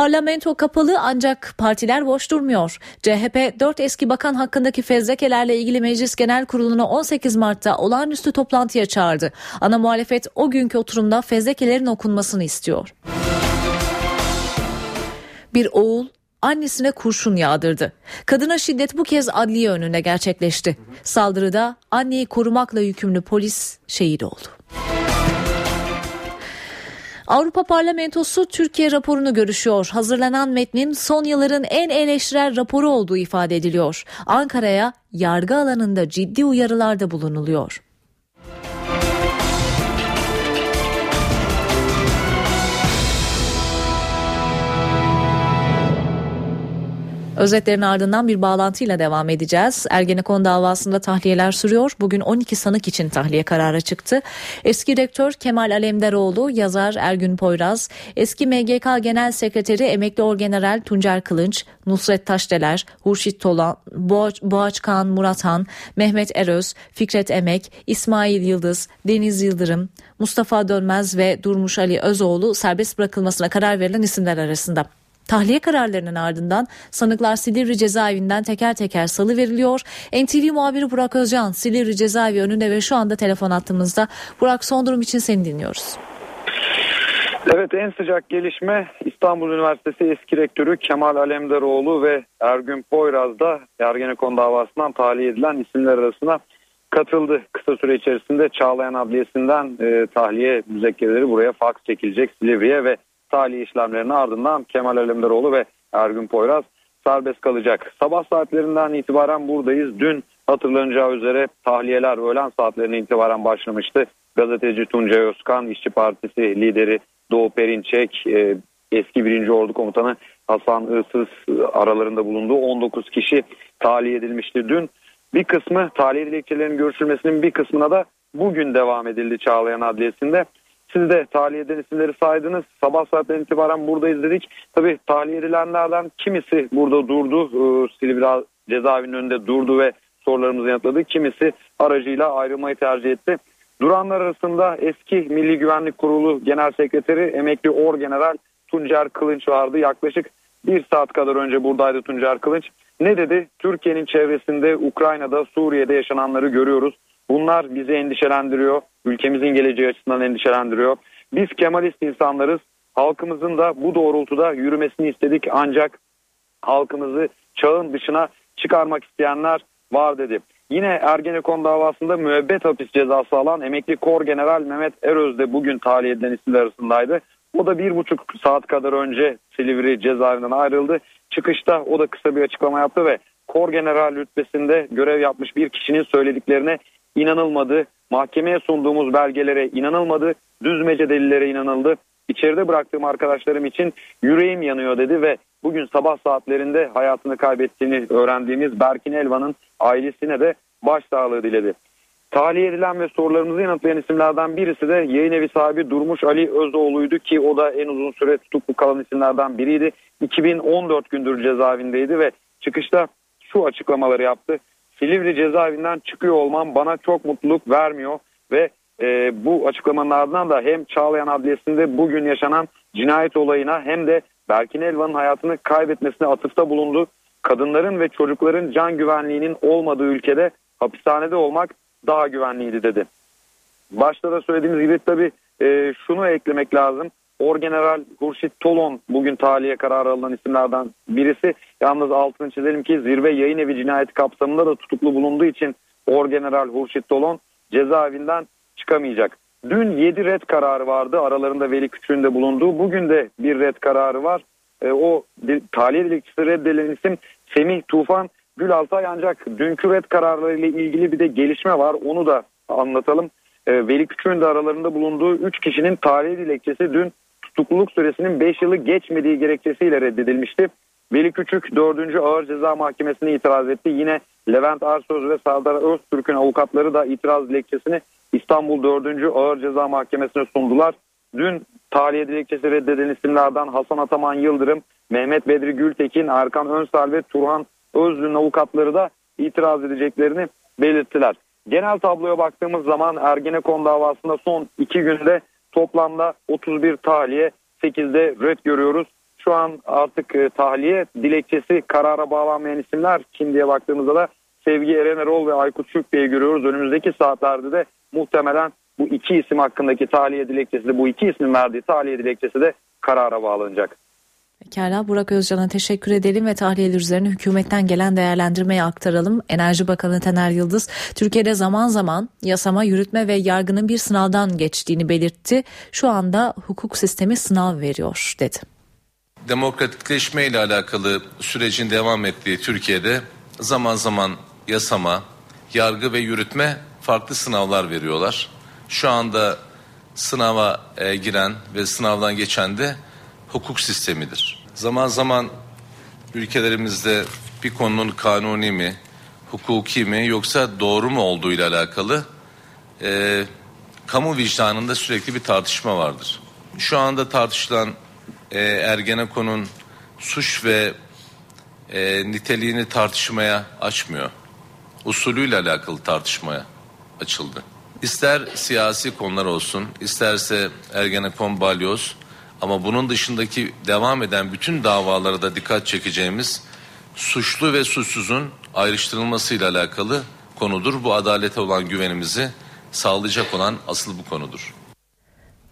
Parlamento kapalı ancak partiler boş durmuyor. CHP 4 eski bakan hakkındaki fezlekelerle ilgili Meclis Genel Kurulu'nu 18 Mart'ta olağanüstü toplantıya çağırdı. Ana muhalefet o günkü oturumda fezlekelerin okunmasını istiyor. Bir oğul annesine kurşun yağdırdı. Kadına şiddet bu kez adliye önünde gerçekleşti. Saldırıda anneyi korumakla yükümlü polis şehit oldu. Avrupa Parlamentosu Türkiye raporunu görüşüyor. Hazırlanan metnin son yılların en eleştirel raporu olduğu ifade ediliyor. Ankara'ya yargı alanında ciddi uyarılarda bulunuluyor. Özetlerin ardından bir bağlantıyla devam edeceğiz. Ergenekon davasında tahliyeler sürüyor. Bugün 12 sanık için tahliye kararı çıktı. Eski rektör Kemal Alemdaroğlu, yazar Ergün Poyraz, eski MGK Genel Sekreteri Emekli Orgeneral Tuncer Kılınç, Nusret Taşdeler, Hurşit Tolan, Boğaç, Boğaçkan Murathan, Mehmet Eröz, Fikret Emek, İsmail Yıldız, Deniz Yıldırım, Mustafa Dönmez ve Durmuş Ali Özoğlu serbest bırakılmasına karar verilen isimler arasında. Tahliye kararlarının ardından sanıklar Silivri cezaevinden teker teker salı veriliyor. NTV muhabiri Burak Özcan Silivri cezaevi önünde ve şu anda telefon attığımızda. Burak son durum için seni dinliyoruz. Evet en sıcak gelişme İstanbul Üniversitesi eski rektörü Kemal Alemdaroğlu ve Ergün Poyraz da Ergenekon davasından tahliye edilen isimler arasına katıldı. Kısa süre içerisinde Çağlayan Adliyesi'nden e, tahliye müzekkereleri buraya faks çekilecek Silivri'ye ve tahliye işlemlerinin ardından Kemal Alemdaroğlu ve Ergün Poyraz serbest kalacak. Sabah saatlerinden itibaren buradayız. Dün hatırlanacağı üzere tahliyeler öğlen saatlerine itibaren başlamıştı. Gazeteci Tuncay Özkan, İşçi Partisi lideri Doğu Perinçek, e, eski 1. Ordu Komutanı Hasan Irsız aralarında bulunduğu 19 kişi tahliye edilmişti dün. Bir kısmı tahliye dilekçelerinin görüşülmesinin bir kısmına da bugün devam edildi Çağlayan Adliyesi'nde. Siz de tahliye edilen isimleri saydınız. Sabah saatten itibaren buradayız dedik. Tabii tahliye edilenlerden kimisi burada durdu. Ee, Silivri cezaevinin önünde durdu ve sorularımızı yanıtladı. Kimisi aracıyla ayrılmayı tercih etti. Duranlar arasında eski Milli Güvenlik Kurulu Genel Sekreteri emekli Orgeneral Tuncer Kılınç vardı. Yaklaşık bir saat kadar önce buradaydı Tuncer Kılıç. Ne dedi? Türkiye'nin çevresinde Ukrayna'da, Suriye'de yaşananları görüyoruz. Bunlar bizi endişelendiriyor. Ülkemizin geleceği açısından endişelendiriyor. Biz Kemalist insanlarız. Halkımızın da bu doğrultuda yürümesini istedik ancak halkımızı çağın dışına çıkarmak isteyenler var dedi. Yine Ergenekon davasında müebbet hapis cezası alan emekli kor general Mehmet Eröz de bugün tahliye edilen isimler arasındaydı. O da bir buçuk saat kadar önce Silivri cezaevinden ayrıldı. Çıkışta o da kısa bir açıklama yaptı ve kor general rütbesinde görev yapmış bir kişinin söylediklerine inanılmadı. Mahkemeye sunduğumuz belgelere inanılmadı. Düzmece delillere inanıldı. İçeride bıraktığım arkadaşlarım için yüreğim yanıyor dedi ve bugün sabah saatlerinde hayatını kaybettiğini öğrendiğimiz Berkin Elvan'ın ailesine de başsağlığı diledi. Tahliye edilen ve sorularımızı yanıtlayan isimlerden birisi de yayın evi sahibi Durmuş Ali Özoğlu'ydu ki o da en uzun süre tutuklu kalan isimlerden biriydi. 2014 gündür cezaevindeydi ve çıkışta şu açıklamaları yaptı. Silivri cezaevinden çıkıyor olmam bana çok mutluluk vermiyor ve e, bu açıklamanın ardından da hem Çağlayan Adliyesi'nde bugün yaşanan cinayet olayına hem de Berkin Elvan'ın hayatını kaybetmesine atıfta bulundu. Kadınların ve çocukların can güvenliğinin olmadığı ülkede hapishanede olmak daha güvenliydi dedi. Başta da söylediğimiz gibi tabii e, şunu eklemek lazım. Orgeneral Hurşit Tolon bugün tahliye kararı alınan isimlerden birisi. Yalnız altını çizelim ki zirve yayın evi cinayeti kapsamında da tutuklu bulunduğu için Orgeneral Hurşit Tolon cezaevinden çıkamayacak. Dün 7 red kararı vardı aralarında Veli Küçük'ün de bulunduğu. Bugün de bir red kararı var. E, o tahliye dilekçesi reddedilen isim Semih Tufan Gülaltay ancak dünkü red kararlarıyla ilgili bir de gelişme var. Onu da anlatalım. E, Veli Küçük'ün de aralarında bulunduğu 3 kişinin tahliye dilekçesi dün tutukluluk süresinin 5 yılı geçmediği gerekçesiyle reddedilmişti. Veli Küçük 4. Ağır Ceza Mahkemesi'ne itiraz etti. Yine Levent Arsöz ve Sardar Öztürk'ün avukatları da itiraz dilekçesini İstanbul 4. Ağır Ceza Mahkemesi'ne sundular. Dün tahliye dilekçesi reddedilen isimlerden Hasan Ataman Yıldırım, Mehmet Bedri Gültekin, Erkan Önsal ve Turhan Özlü'nün avukatları da itiraz edeceklerini belirttiler. Genel tabloya baktığımız zaman Ergenekon davasında son iki günde toplamda 31 tahliye 8'de red görüyoruz. Şu an artık e, tahliye dilekçesi karara bağlanmayan isimler kim diye baktığımızda da Sevgi Eren Erol ve Aykut Şükbey'i görüyoruz. Önümüzdeki saatlerde de muhtemelen bu iki isim hakkındaki tahliye dilekçesi de bu iki ismin verdiği tahliye dilekçesi de karara bağlanacak. Pekala Burak Özcan'a teşekkür edelim ve tahliyeler üzerine hükümetten gelen değerlendirmeyi aktaralım. Enerji Bakanı Tener Yıldız, Türkiye'de zaman zaman yasama, yürütme ve yargının bir sınavdan geçtiğini belirtti. Şu anda hukuk sistemi sınav veriyor dedi. Demokratikleşme ile alakalı sürecin devam ettiği Türkiye'de zaman zaman yasama, yargı ve yürütme farklı sınavlar veriyorlar. Şu anda sınava e, giren ve sınavdan geçen de hukuk sistemidir. Zaman zaman ülkelerimizde bir konunun kanuni mi, hukuki mi yoksa doğru mu olduğu ile alakalı e, kamu vicdanında sürekli bir tartışma vardır. Şu anda tartışılan e, Ergenekon'un suç ve e, niteliğini tartışmaya açmıyor. Usulüyle alakalı tartışmaya açıldı. İster siyasi konular olsun, isterse Ergenekon balyoz ama bunun dışındaki devam eden bütün davalara da dikkat çekeceğimiz suçlu ve suçsuzun ayrıştırılmasıyla alakalı konudur. Bu adalete olan güvenimizi sağlayacak olan asıl bu konudur.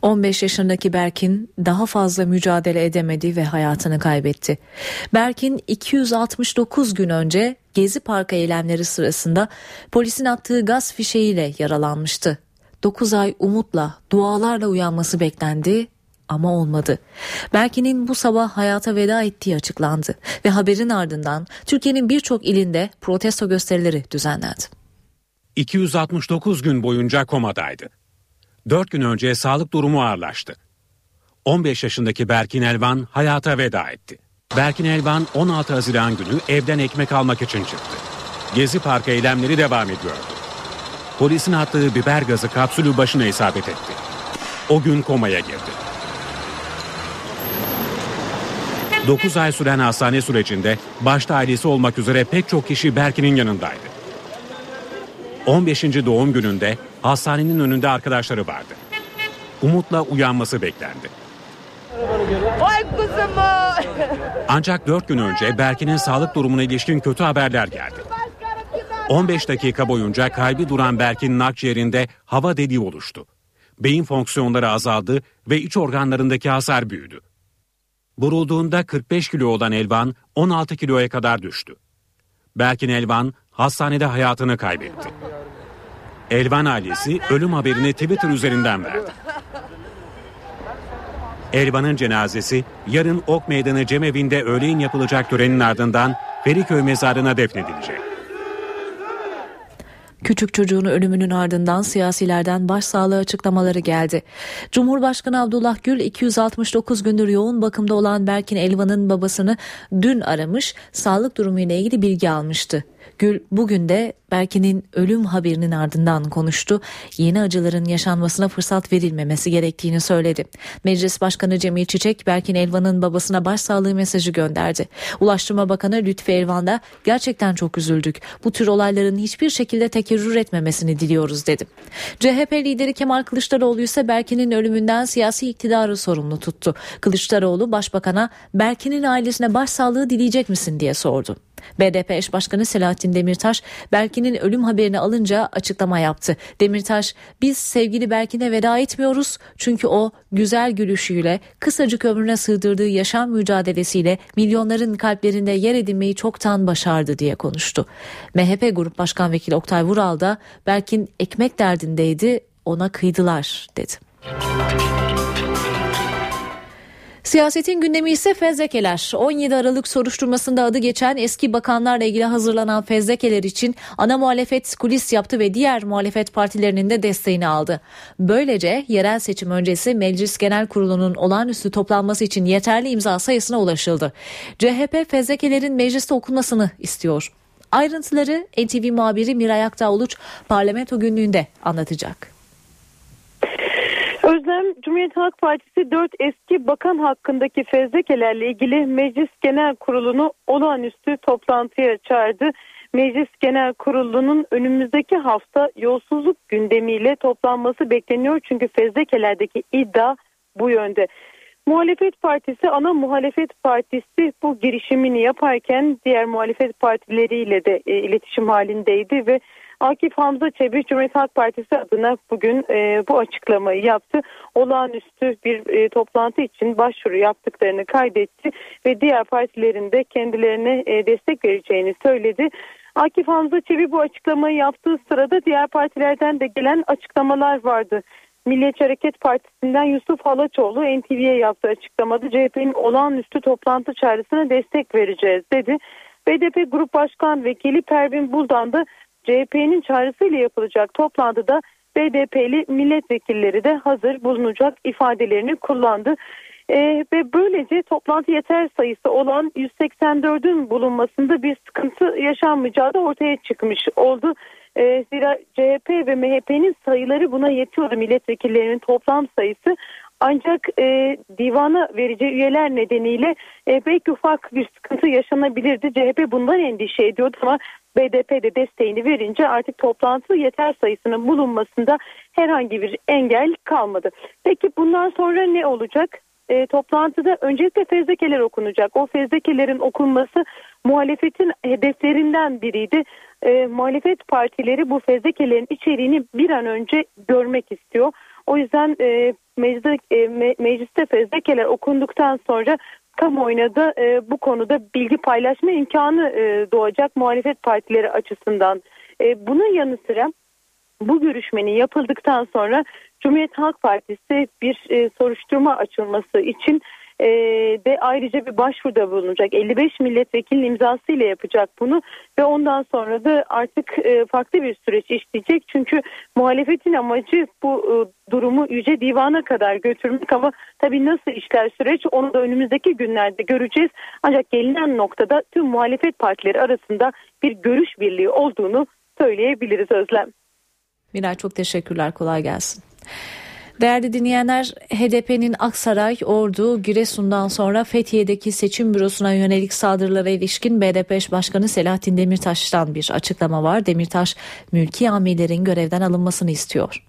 15 yaşındaki Berkin daha fazla mücadele edemedi ve hayatını kaybetti. Berkin 269 gün önce Gezi Parkı eylemleri sırasında polisin attığı gaz fişeğiyle yaralanmıştı. 9 ay umutla, dualarla uyanması beklendi ama olmadı. Berkin'in bu sabah hayata veda ettiği açıklandı ve haberin ardından Türkiye'nin birçok ilinde protesto gösterileri düzenlendi. 269 gün boyunca komadaydı. 4 gün önce sağlık durumu ağırlaştı. 15 yaşındaki Berkin Elvan hayata veda etti. Berkin Elvan 16 Haziran günü evden ekmek almak için çıktı. Gezi Parkı eylemleri devam ediyordu. Polisin attığı biber gazı kapsülü başına isabet etti. O gün komaya girdi. 9 ay süren hastane sürecinde başta ailesi olmak üzere pek çok kişi Berkin'in yanındaydı. 15. doğum gününde hastanenin önünde arkadaşları vardı. Umutla uyanması beklendi. Oy Ay kuzumu. Ancak 4 gün önce Berkin'in sağlık durumuna ilişkin kötü haberler geldi. 15 dakika boyunca kalbi duran Berkin'in akciğerinde hava deliği oluştu. Beyin fonksiyonları azaldı ve iç organlarındaki hasar büyüdü. Vurulduğunda 45 kilo olan Elvan 16 kiloya kadar düştü. Berkin Elvan hastanede hayatını kaybetti. Elvan ailesi ölüm haberini Twitter üzerinden verdi. Elvan'ın cenazesi yarın Ok Meydanı Cemevi'nde öğleyin yapılacak törenin ardından Feriköy mezarına defnedilecek. Küçük çocuğun ölümünün ardından siyasilerden başsağlığı açıklamaları geldi. Cumhurbaşkanı Abdullah Gül 269 gündür yoğun bakımda olan Berkin Elvan'ın babasını dün aramış, sağlık durumuyla ilgili bilgi almıştı. Gül bugün de Berkin'in ölüm haberinin ardından konuştu. Yeni acıların yaşanmasına fırsat verilmemesi gerektiğini söyledi. Meclis Başkanı Cemil Çiçek Berkin Elvan'ın babasına başsağlığı mesajı gönderdi. Ulaştırma Bakanı Lütfi Elvan da gerçekten çok üzüldük. Bu tür olayların hiçbir şekilde tekerrür etmemesini diliyoruz dedi. CHP lideri Kemal Kılıçdaroğlu ise Berkin'in ölümünden siyasi iktidarı sorumlu tuttu. Kılıçdaroğlu başbakana Berkin'in ailesine başsağlığı dileyecek misin diye sordu. BDP eş başkanı Selahattin Demirtaş Berkin'in ölüm haberini alınca açıklama yaptı. Demirtaş biz sevgili Berkin'e veda etmiyoruz çünkü o güzel gülüşüyle kısacık ömrüne sığdırdığı yaşam mücadelesiyle milyonların kalplerinde yer edinmeyi çoktan başardı diye konuştu. MHP Grup Başkan Vekili Oktay Vural da Berkin ekmek derdindeydi ona kıydılar dedi. Siyasetin gündemi ise fezlekeler. 17 Aralık soruşturmasında adı geçen eski bakanlarla ilgili hazırlanan fezlekeler için ana muhalefet kulis yaptı ve diğer muhalefet partilerinin de desteğini aldı. Böylece yerel seçim öncesi Meclis Genel Kurulu'nun olağanüstü toplanması için yeterli imza sayısına ulaşıldı. CHP fezlekelerin mecliste okunmasını istiyor. Ayrıntıları NTV muhabiri Miray Aktağ Uluç parlamento günlüğünde anlatacak. Özlem Cumhuriyet Halk Partisi 4 eski bakan hakkındaki fezlekelerle ilgili Meclis Genel Kurulu'nu olağanüstü toplantıya çağırdı. Meclis Genel Kurulu'nun önümüzdeki hafta yolsuzluk gündemiyle toplanması bekleniyor. Çünkü fezlekelerdeki iddia bu yönde. Muhalefet Partisi ana muhalefet partisi bu girişimini yaparken diğer muhalefet partileriyle de e, iletişim halindeydi ve Akif Hamza Çebi Cumhuriyet Halk Partisi adına bugün e, bu açıklamayı yaptı. Olağanüstü bir e, toplantı için başvuru yaptıklarını kaydetti ve diğer partilerin de kendilerine e, destek vereceğini söyledi. Akif Hamza Çebi bu açıklamayı yaptığı sırada diğer partilerden de gelen açıklamalar vardı. Milliyetçi Hareket Partisi'nden Yusuf Halaçoğlu NTV'ye yaptığı açıklamada CHP'nin olağanüstü toplantı çağrısına destek vereceğiz dedi. BDP Grup Başkan Vekili Pervin Buldan da CHP'nin çağrısıyla yapılacak toplantıda BDP'li milletvekilleri de hazır bulunacak ifadelerini kullandı. Ee, ve böylece toplantı yeter sayısı olan 184'ün bulunmasında bir sıkıntı yaşanmayacağı da ortaya çıkmış oldu. Ee, zira CHP ve MHP'nin sayıları buna yetiyordu milletvekillerinin toplam sayısı. Ancak e, divana vereceği üyeler nedeniyle e, belki ufak bir sıkıntı yaşanabilirdi. CHP bundan endişe ediyordu ama BDP de desteğini verince artık toplantı yeter sayısının bulunmasında herhangi bir engel kalmadı. Peki bundan sonra ne olacak? E, toplantıda öncelikle fezlekeler okunacak. O fezlekelerin okunması muhalefetin hedeflerinden biriydi. E, muhalefet partileri bu fezlekelerin içeriğini bir an önce görmek istiyor. O yüzden e, mecliste, e, me, mecliste fezlekeler okunduktan sonra kamuoyuna da e, bu konuda bilgi paylaşma imkanı e, doğacak muhalefet partileri açısından. E, bunun yanı sıra bu görüşmenin yapıldıktan sonra Cumhuriyet Halk Partisi bir e, soruşturma açılması için e, de ayrıca bir başvuruda bulunacak. 55 milletvekilinin imzasıyla yapacak bunu ve ondan sonra da artık e, farklı bir süreç işleyecek. Çünkü muhalefetin amacı bu e, durumu Yüce Divan'a kadar götürmek ama tabii nasıl işler süreç onu da önümüzdeki günlerde göreceğiz. Ancak gelinen noktada tüm muhalefet partileri arasında bir görüş birliği olduğunu söyleyebiliriz Özlem. Miray çok teşekkürler kolay gelsin. Değerli dinleyenler HDP'nin Aksaray, Ordu, Giresun'dan sonra Fethiye'deki seçim bürosuna yönelik saldırılara ilişkin BDP başkanı Selahattin Demirtaş'tan bir açıklama var. Demirtaş mülki amirlerin görevden alınmasını istiyor.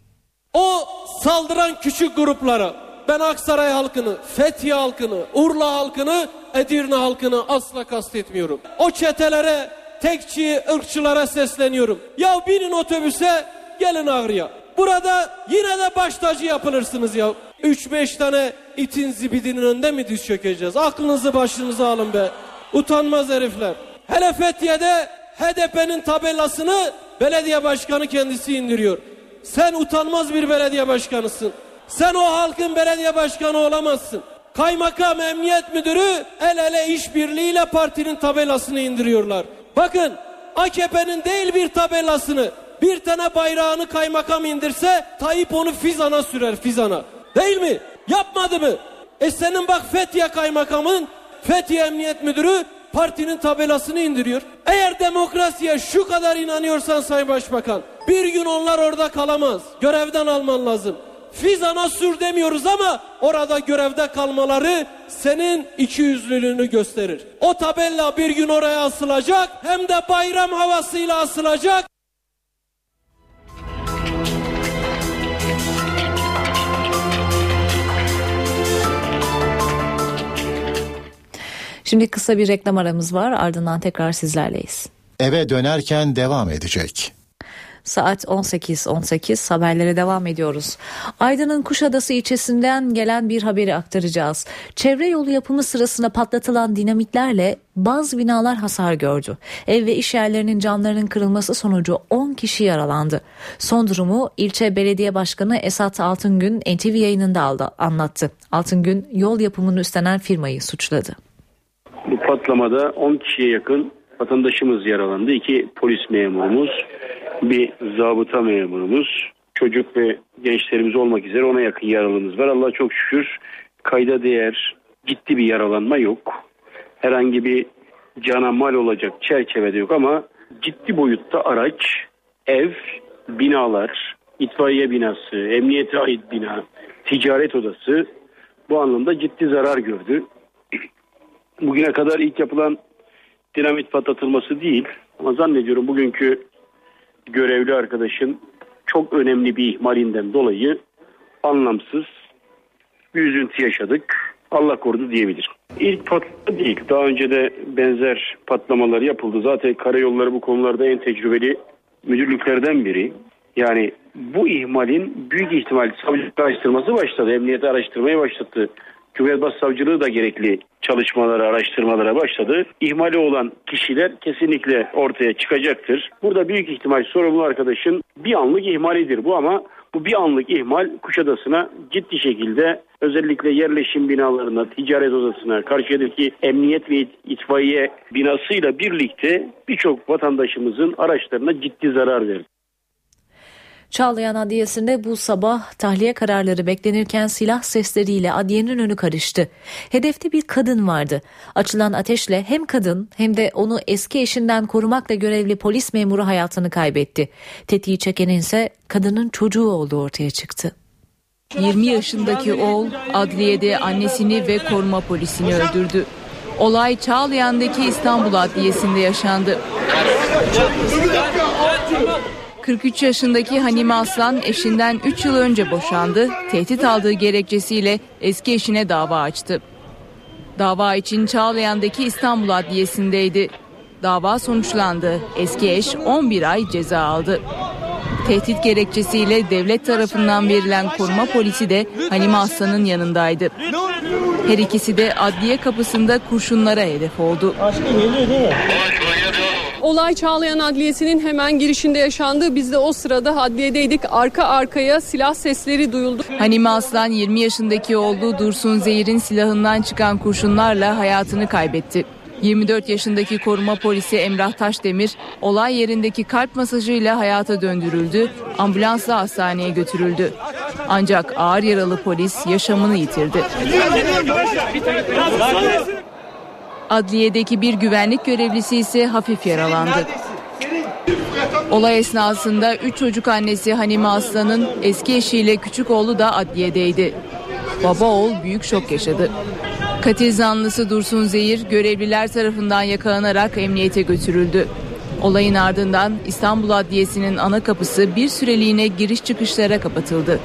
O saldıran küçük grupları ben Aksaray halkını, Fethiye halkını, Urla halkını, Edirne halkını asla kastetmiyorum. O çetelere, tekçi, ırkçılara sesleniyorum. Ya binin otobüse, gelin Ağrı'ya. Burada yine de baş tacı yapılırsınız ya. 3-5 tane itin zibidinin önünde mi diz çökeceğiz? Aklınızı başınıza alın be. Utanmaz herifler. Hele Fethiye'de HDP'nin tabelasını belediye başkanı kendisi indiriyor. Sen utanmaz bir belediye başkanısın. Sen o halkın belediye başkanı olamazsın. Kaymakam emniyet müdürü el ele işbirliğiyle partinin tabelasını indiriyorlar. Bakın AKP'nin değil bir tabelasını bir tane bayrağını kaymakam indirse Tayyip onu Fizan'a sürer Fizan'a. Değil mi? Yapmadı mı? E senin bak Fethiye kaymakamın Fethiye Emniyet Müdürü partinin tabelasını indiriyor. Eğer demokrasiye şu kadar inanıyorsan Sayın Başbakan bir gün onlar orada kalamaz. Görevden alman lazım. Fizan'a sür demiyoruz ama orada görevde kalmaları senin iki yüzlülüğünü gösterir. O tabela bir gün oraya asılacak hem de bayram havasıyla asılacak. Şimdi kısa bir reklam aramız var ardından tekrar sizlerleyiz. Eve dönerken devam edecek. Saat 18.18 haberlere devam ediyoruz. Aydın'ın Kuşadası ilçesinden gelen bir haberi aktaracağız. Çevre yolu yapımı sırasında patlatılan dinamitlerle bazı binalar hasar gördü. Ev ve iş yerlerinin camlarının kırılması sonucu 10 kişi yaralandı. Son durumu ilçe belediye başkanı Esat Altıngün NTV yayınında aldı, anlattı. Altıngün yol yapımını üstlenen firmayı suçladı. Bu patlamada 10 kişiye yakın vatandaşımız yaralandı. İki polis memurumuz, bir zabıta memurumuz, çocuk ve gençlerimiz olmak üzere ona yakın yaralımız var. Allah çok şükür kayda değer ciddi bir yaralanma yok. Herhangi bir cana mal olacak çerçevede yok ama ciddi boyutta araç, ev, binalar, itfaiye binası, emniyete ait bina, ticaret odası bu anlamda ciddi zarar gördü. Bugüne kadar ilk yapılan dinamit patlatılması değil ama zannediyorum bugünkü görevli arkadaşın çok önemli bir ihmalinden dolayı anlamsız bir üzüntü yaşadık. Allah korudu diyebilirim. İlk patlama değil. Daha önce de benzer patlamalar yapıldı. Zaten karayolları bu konularda en tecrübeli müdürlüklerden biri. Yani bu ihmalin büyük ihtimal savcılık araştırması başladı. Emniyet araştırmayı başlattı. Cumhuriyet Başsavcılığı da gerekli çalışmalara, araştırmalara başladı. İhmali olan kişiler kesinlikle ortaya çıkacaktır. Burada büyük ihtimal sorumlu arkadaşın bir anlık ihmalidir bu ama bu bir anlık ihmal Kuşadası'na ciddi şekilde özellikle yerleşim binalarına, ticaret odasına, karşıdaki emniyet ve itfaiye binasıyla birlikte birçok vatandaşımızın araçlarına ciddi zarar verdi. Çağlayan Adliyesi'nde bu sabah tahliye kararları beklenirken silah sesleriyle adliyenin önü karıştı. Hedefte bir kadın vardı. Açılan ateşle hem kadın hem de onu eski eşinden korumakla görevli polis memuru hayatını kaybetti. Tetiği çekenin ise kadının çocuğu olduğu ortaya çıktı. 20 yaşındaki oğul adliyede annesini ve koruma polisini öldürdü. Olay Çağlayan'daki İstanbul Adliyesi'nde yaşandı. 43 yaşındaki Hanime Aslan eşinden 3 yıl önce boşandı. Tehdit aldığı gerekçesiyle eski eşine dava açtı. Dava için Çağlayan'daki İstanbul Adliyesi'ndeydi. Dava sonuçlandı. Eski eş 11 ay ceza aldı. Tehdit gerekçesiyle devlet tarafından verilen koruma polisi de Hanime Aslan'ın yanındaydı. Her ikisi de adliye kapısında kurşunlara hedef oldu. Olay Çağlayan Adliyesi'nin hemen girişinde yaşandı. Biz de o sırada adliyedeydik. Arka arkaya silah sesleri duyuldu. Hanime Aslan 20 yaşındaki oğlu Dursun Zehir'in silahından çıkan kurşunlarla hayatını kaybetti. 24 yaşındaki koruma polisi Emrah Taşdemir olay yerindeki kalp masajıyla hayata döndürüldü, ambulansla hastaneye götürüldü. Ancak ağır yaralı polis yaşamını yitirdi. Adliyedeki bir güvenlik görevlisi ise hafif yaralandı. Olay esnasında 3 çocuk annesi Hanime Aslan'ın eski eşiyle küçük oğlu da adliyedeydi. Baba oğul büyük şok yaşadı. Katil zanlısı Dursun Zehir görevliler tarafından yakalanarak emniyete götürüldü. Olayın ardından İstanbul Adliyesi'nin ana kapısı bir süreliğine giriş çıkışlara kapatıldı.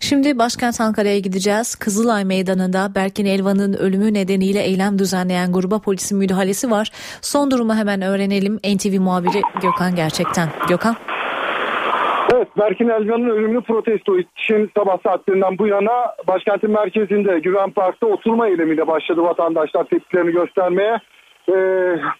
Şimdi başkent Ankara'ya gideceğiz. Kızılay Meydanı'nda Berkin Elvan'ın ölümü nedeniyle eylem düzenleyen gruba polisin müdahalesi var. Son durumu hemen öğrenelim. NTV muhabiri Gökhan Gerçekten. Gökhan. Evet, Berkin Elvan'ın ölümünü protesto için sabah saatlerinden bu yana başkentin merkezinde Güven Park'ta oturma eylemiyle başladı vatandaşlar tepkilerini göstermeye. E,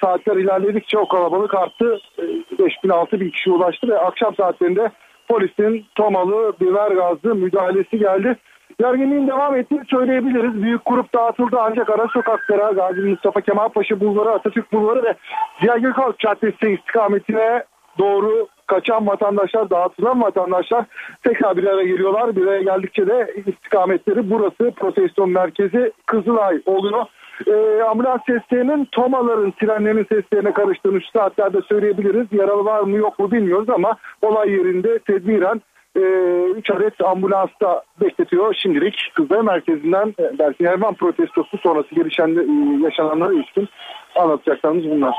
saatler ilerledikçe o kalabalık arttı. E, 5000 bin kişi ulaştı ve akşam saatlerinde polisin tomalı biber gazlı müdahalesi geldi. Gerginliğin devam ettiğini söyleyebiliriz. Büyük grup dağıtıldı ancak ara sokaklara Gazi Mustafa Kemal Paşa Bulvarı, Atatürk Bulvarı ve Ziya Gökalp Caddesi istikametine doğru kaçan vatandaşlar, dağıtılan vatandaşlar tekrar bir araya geliyorlar. Bir araya geldikçe de istikametleri burası proteston merkezi Kızılay oluyor. Ee, ambulans seslerinin tomaların, trenlerin seslerine karıştığını şu saatlerde söyleyebiliriz. Yaralı var mı yok mu bilmiyoruz ama olay yerinde tedbiren 3 e, adet ambulansta bekletiyor şimdilik Kızılay merkezinden e, belki Erman protestosu sonrası gelişen e, yaşananlara ilişkin anlatacaklarımız bunlar.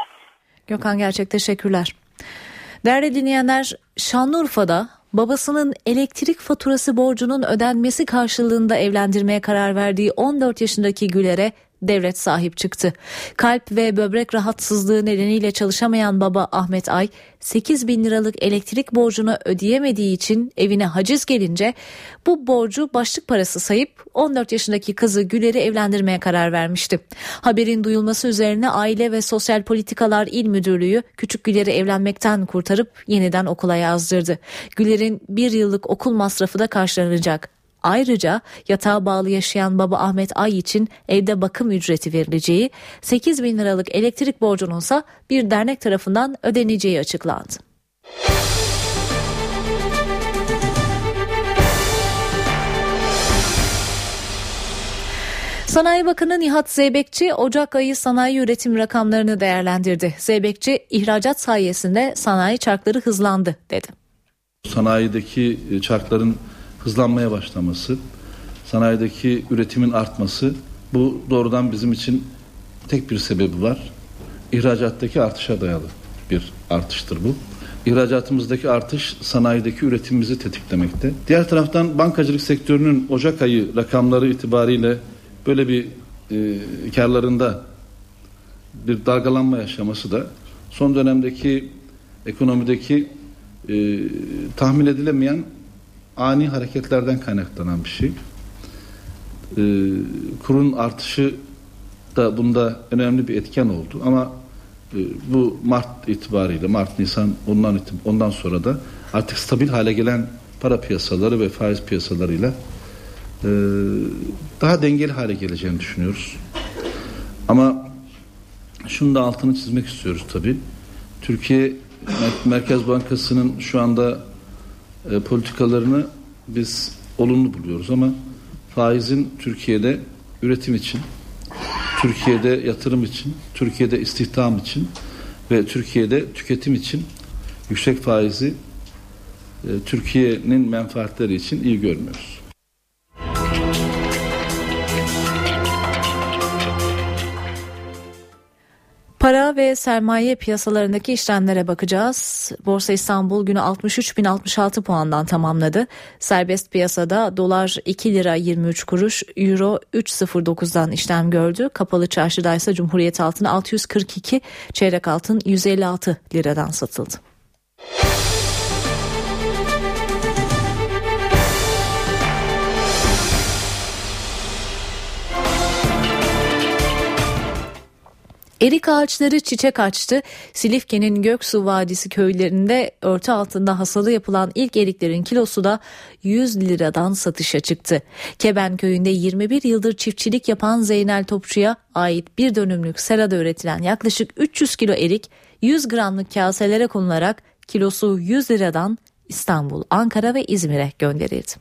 Gökhan gerçek teşekkürler. Değerli dinleyenler Şanlıurfa'da babasının elektrik faturası borcunun ödenmesi karşılığında evlendirmeye karar verdiği 14 yaşındaki Güler'e devlet sahip çıktı. Kalp ve böbrek rahatsızlığı nedeniyle çalışamayan baba Ahmet Ay 8 bin liralık elektrik borcunu ödeyemediği için evine haciz gelince bu borcu başlık parası sayıp 14 yaşındaki kızı Güler'i evlendirmeye karar vermişti. Haberin duyulması üzerine Aile ve Sosyal Politikalar İl Müdürlüğü küçük Güler'i evlenmekten kurtarıp yeniden okula yazdırdı. Güler'in bir yıllık okul masrafı da karşılanacak. Ayrıca yatağa bağlı yaşayan baba Ahmet Ay için evde bakım ücreti verileceği, 8 bin liralık elektrik borcununsa bir dernek tarafından ödeneceği açıklandı. Sanayi Bakanı Nihat Zeybekçi Ocak ayı sanayi üretim rakamlarını değerlendirdi. Zeybekçi ihracat sayesinde sanayi çarkları hızlandı dedi. Sanayideki çarkların hızlanmaya başlaması, sanayideki üretimin artması bu doğrudan bizim için tek bir sebebi var. İhracattaki artışa dayalı bir artıştır bu. İhracatımızdaki artış sanayideki üretimimizi tetiklemekte. Diğer taraftan bankacılık sektörünün Ocak ayı rakamları itibariyle böyle bir e, karlarında bir dalgalanma yaşaması da son dönemdeki ekonomideki e, tahmin edilemeyen ani hareketlerden kaynaklanan bir şey. Ee, kurun artışı da bunda önemli bir etken oldu ama e, bu Mart itibariyle Mart Nisan ondan ondan sonra da artık stabil hale gelen para piyasaları ve faiz piyasalarıyla e, daha dengeli hale geleceğini düşünüyoruz. Ama şunu da altını çizmek istiyoruz tabi. Türkiye Merkez Bankası'nın şu anda e, politikalarını biz olumlu buluyoruz ama faizin Türkiye'de üretim için, Türkiye'de yatırım için, Türkiye'de istihdam için ve Türkiye'de tüketim için yüksek faizi e, Türkiye'nin menfaatleri için iyi görmüyoruz. Para ve sermaye piyasalarındaki işlemlere bakacağız. Borsa İstanbul günü 63.066 puandan tamamladı. Serbest piyasada dolar 2 lira 23 kuruş, euro 3.09'dan işlem gördü. Kapalı çarşıda ise Cumhuriyet altını 642, çeyrek altın 156 liradan satıldı. Erik ağaçları çiçek açtı. Silifke'nin Göksu Vadisi köylerinde örtü altında hasalı yapılan ilk eriklerin kilosu da 100 liradan satışa çıktı. Keben köyünde 21 yıldır çiftçilik yapan Zeynel Topçu'ya ait bir dönümlük serada üretilen yaklaşık 300 kilo erik 100 gramlık kaselere konularak kilosu 100 liradan İstanbul, Ankara ve İzmir'e gönderildi.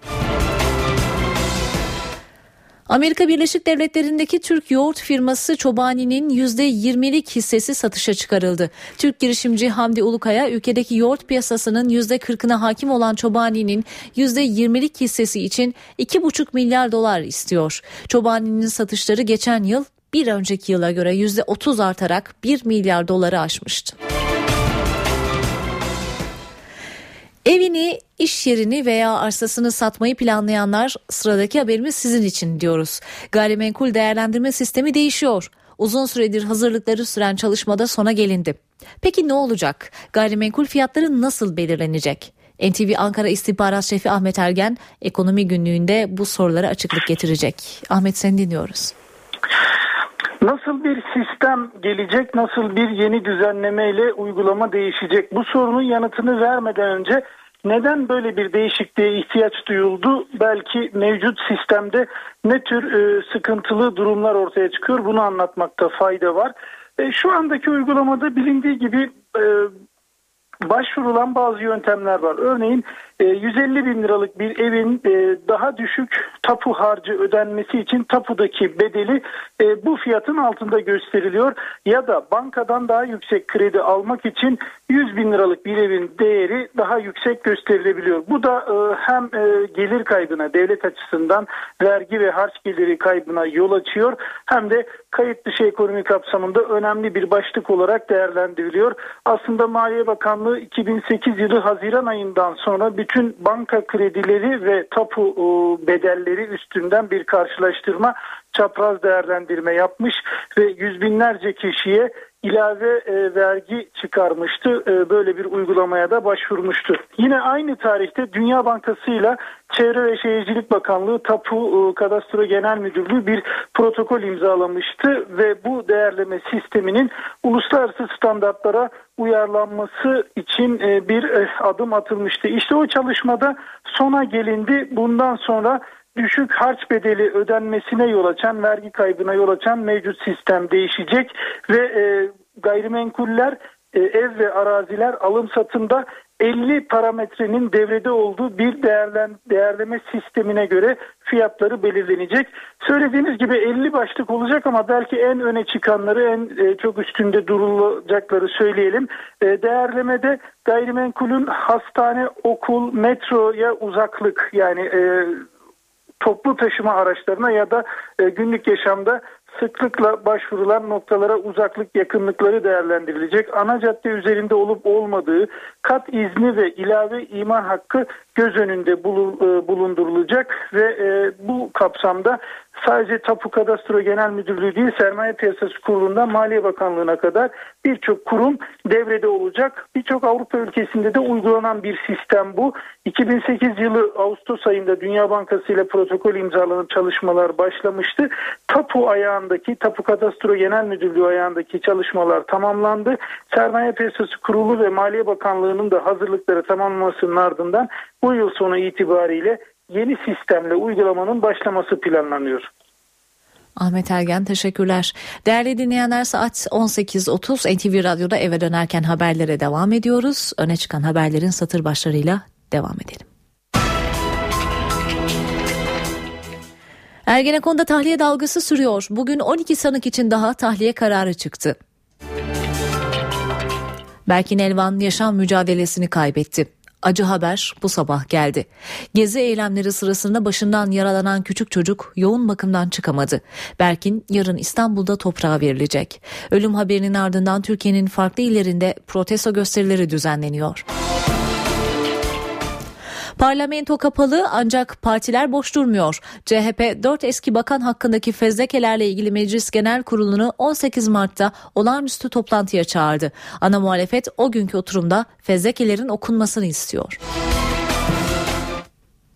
Amerika Birleşik Devletleri'ndeki Türk yoğurt firması Çobani'nin %20'lik hissesi satışa çıkarıldı. Türk girişimci Hamdi Ulukaya ülkedeki yoğurt piyasasının %40'ına hakim olan Çobani'nin %20'lik hissesi için 2,5 milyar dolar istiyor. Çobani'nin satışları geçen yıl bir önceki yıla göre %30 artarak 1 milyar doları aşmıştı. Evini, iş yerini veya arsasını satmayı planlayanlar sıradaki haberimiz sizin için diyoruz. Gayrimenkul değerlendirme sistemi değişiyor. Uzun süredir hazırlıkları süren çalışmada sona gelindi. Peki ne olacak? Gayrimenkul fiyatları nasıl belirlenecek? NTV Ankara İstihbarat Şefi Ahmet Ergen ekonomi günlüğünde bu sorulara açıklık getirecek. Ahmet seni dinliyoruz. Nasıl bir sistem gelecek, nasıl bir yeni düzenlemeyle uygulama değişecek? Bu sorunun yanıtını vermeden önce neden böyle bir değişikliğe ihtiyaç duyuldu? Belki mevcut sistemde ne tür e, sıkıntılı durumlar ortaya çıkıyor? Bunu anlatmakta fayda var. E, şu andaki uygulamada bilindiği gibi e, başvurulan bazı yöntemler var. Örneğin 150 e, bin liralık bir evin e, daha düşük tapu harcı ödenmesi için tapudaki bedeli e, bu fiyatın altında gösteriliyor. Ya da bankadan daha yüksek kredi almak için 100 bin liralık bir evin değeri daha yüksek gösterilebiliyor. Bu da hem gelir kaybına devlet açısından vergi ve harç geliri kaybına yol açıyor hem de kayıt dışı ekonomi kapsamında önemli bir başlık olarak değerlendiriliyor. Aslında Maliye Bakanlığı 2008 yılı Haziran ayından sonra bütün banka kredileri ve tapu e, bedelleri üstünden bir karşılaştırma çapraz değerlendirme yapmış ve yüz binlerce kişiye ilave e, vergi çıkarmıştı. E, böyle bir uygulamaya da başvurmuştu. Yine aynı tarihte Dünya Bankası ile Çevre ve Şehircilik Bakanlığı Tapu e, Kadastro Genel Müdürlüğü bir protokol imzalamıştı ve bu değerleme sisteminin uluslararası standartlara uyarlanması için e, bir e, adım atılmıştı. İşte o çalışmada sona gelindi. Bundan sonra düşük harç bedeli ödenmesine yol açan, vergi kaybına yol açan mevcut sistem değişecek ve e, gayrimenkuller e, ev ve araziler alım satımda 50 parametrenin devrede olduğu bir değerlen, değerleme sistemine göre fiyatları belirlenecek. Söylediğimiz gibi 50 başlık olacak ama belki en öne çıkanları en e, çok üstünde durulacakları söyleyelim. E, değerlemede gayrimenkulün hastane, okul, metroya uzaklık yani e, toplu taşıma araçlarına ya da e, günlük yaşamda sıklıkla başvurulan noktalara uzaklık yakınlıkları değerlendirilecek. Ana cadde üzerinde olup olmadığı kat izni ve ilave iman hakkı göz önünde e, bulundurulacak ve e, bu kapsamda sadece Tapu Kadastro Genel Müdürlüğü değil Sermaye Piyasası Kurulu'ndan Maliye Bakanlığı'na kadar birçok kurum devrede olacak. Birçok Avrupa ülkesinde de uygulanan bir sistem bu. 2008 yılı Ağustos ayında Dünya Bankası ile protokol imzalanıp çalışmalar başlamıştı. Tapu ayağındaki, Tapu Kadastro Genel Müdürlüğü ayağındaki çalışmalar tamamlandı. Sermaye Piyasası Kurulu ve Maliye Bakanlığı'nın da hazırlıkları tamamlamasının ardından bu yıl sonu itibariyle yeni sistemle uygulamanın başlaması planlanıyor. Ahmet Ergen teşekkürler. Değerli dinleyenler saat 18.30 NTV Radyo'da eve dönerken haberlere devam ediyoruz. Öne çıkan haberlerin satır başlarıyla devam edelim. Ergenekon'da tahliye dalgası sürüyor. Bugün 12 sanık için daha tahliye kararı çıktı. Berkin Elvan yaşam mücadelesini kaybetti. Acı haber bu sabah geldi. Gezi eylemleri sırasında başından yaralanan küçük çocuk yoğun bakımdan çıkamadı. Berkin yarın İstanbul'da toprağa verilecek. Ölüm haberinin ardından Türkiye'nin farklı illerinde protesto gösterileri düzenleniyor. Parlamento kapalı ancak partiler boş durmuyor. CHP 4 eski bakan hakkındaki fezlekelerle ilgili Meclis Genel Kurulu'nu 18 Mart'ta olağanüstü toplantıya çağırdı. Ana muhalefet o günkü oturumda fezlekelerin okunmasını istiyor.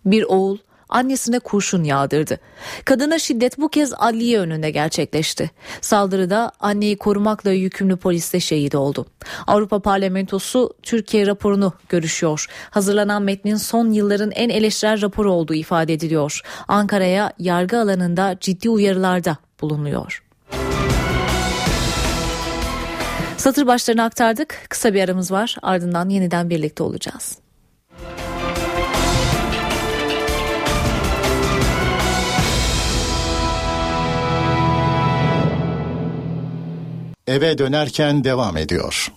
Bir oğul annesine kurşun yağdırdı. Kadına şiddet bu kez adliye önünde gerçekleşti. Saldırıda anneyi korumakla yükümlü polis de şehit oldu. Avrupa Parlamentosu Türkiye raporunu görüşüyor. Hazırlanan metnin son yılların en eleştirel raporu olduğu ifade ediliyor. Ankara'ya yargı alanında ciddi uyarılarda bulunuyor. Satır başlarını aktardık. Kısa bir aramız var. Ardından yeniden birlikte olacağız. Eve dönerken devam ediyor.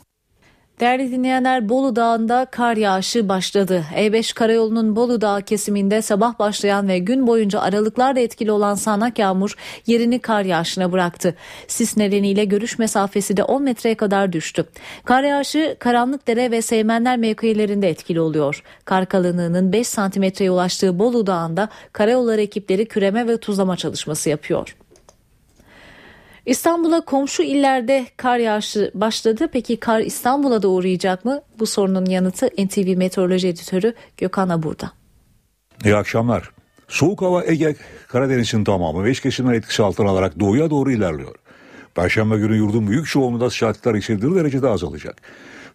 Değerli dinleyenler Bolu Dağı'nda kar yağışı başladı. E5 karayolunun Bolu Dağı kesiminde sabah başlayan ve gün boyunca aralıklarla etkili olan sağanak yağmur yerini kar yağışına bıraktı. Sis nedeniyle görüş mesafesi de 10 metreye kadar düştü. Kar yağışı Karanlıkdere ve Seymenler mevkilerinde etkili oluyor. Kar kalınlığının 5 santimetreye ulaştığı Bolu Dağı'nda karayolları ekipleri küreme ve tuzlama çalışması yapıyor. İstanbul'a komşu illerde kar yağışı başladı. Peki kar İstanbul'a da uğrayacak mı? Bu sorunun yanıtı NTV Meteoroloji Editörü Gökhan Abur'da. İyi akşamlar. Soğuk hava Ege Karadeniz'in tamamı ve kesimler etkisi altına alarak doğuya doğru ilerliyor. Perşembe günü yurdun büyük çoğunluğunda sıcaklıklar hissedildiği derecede azalacak.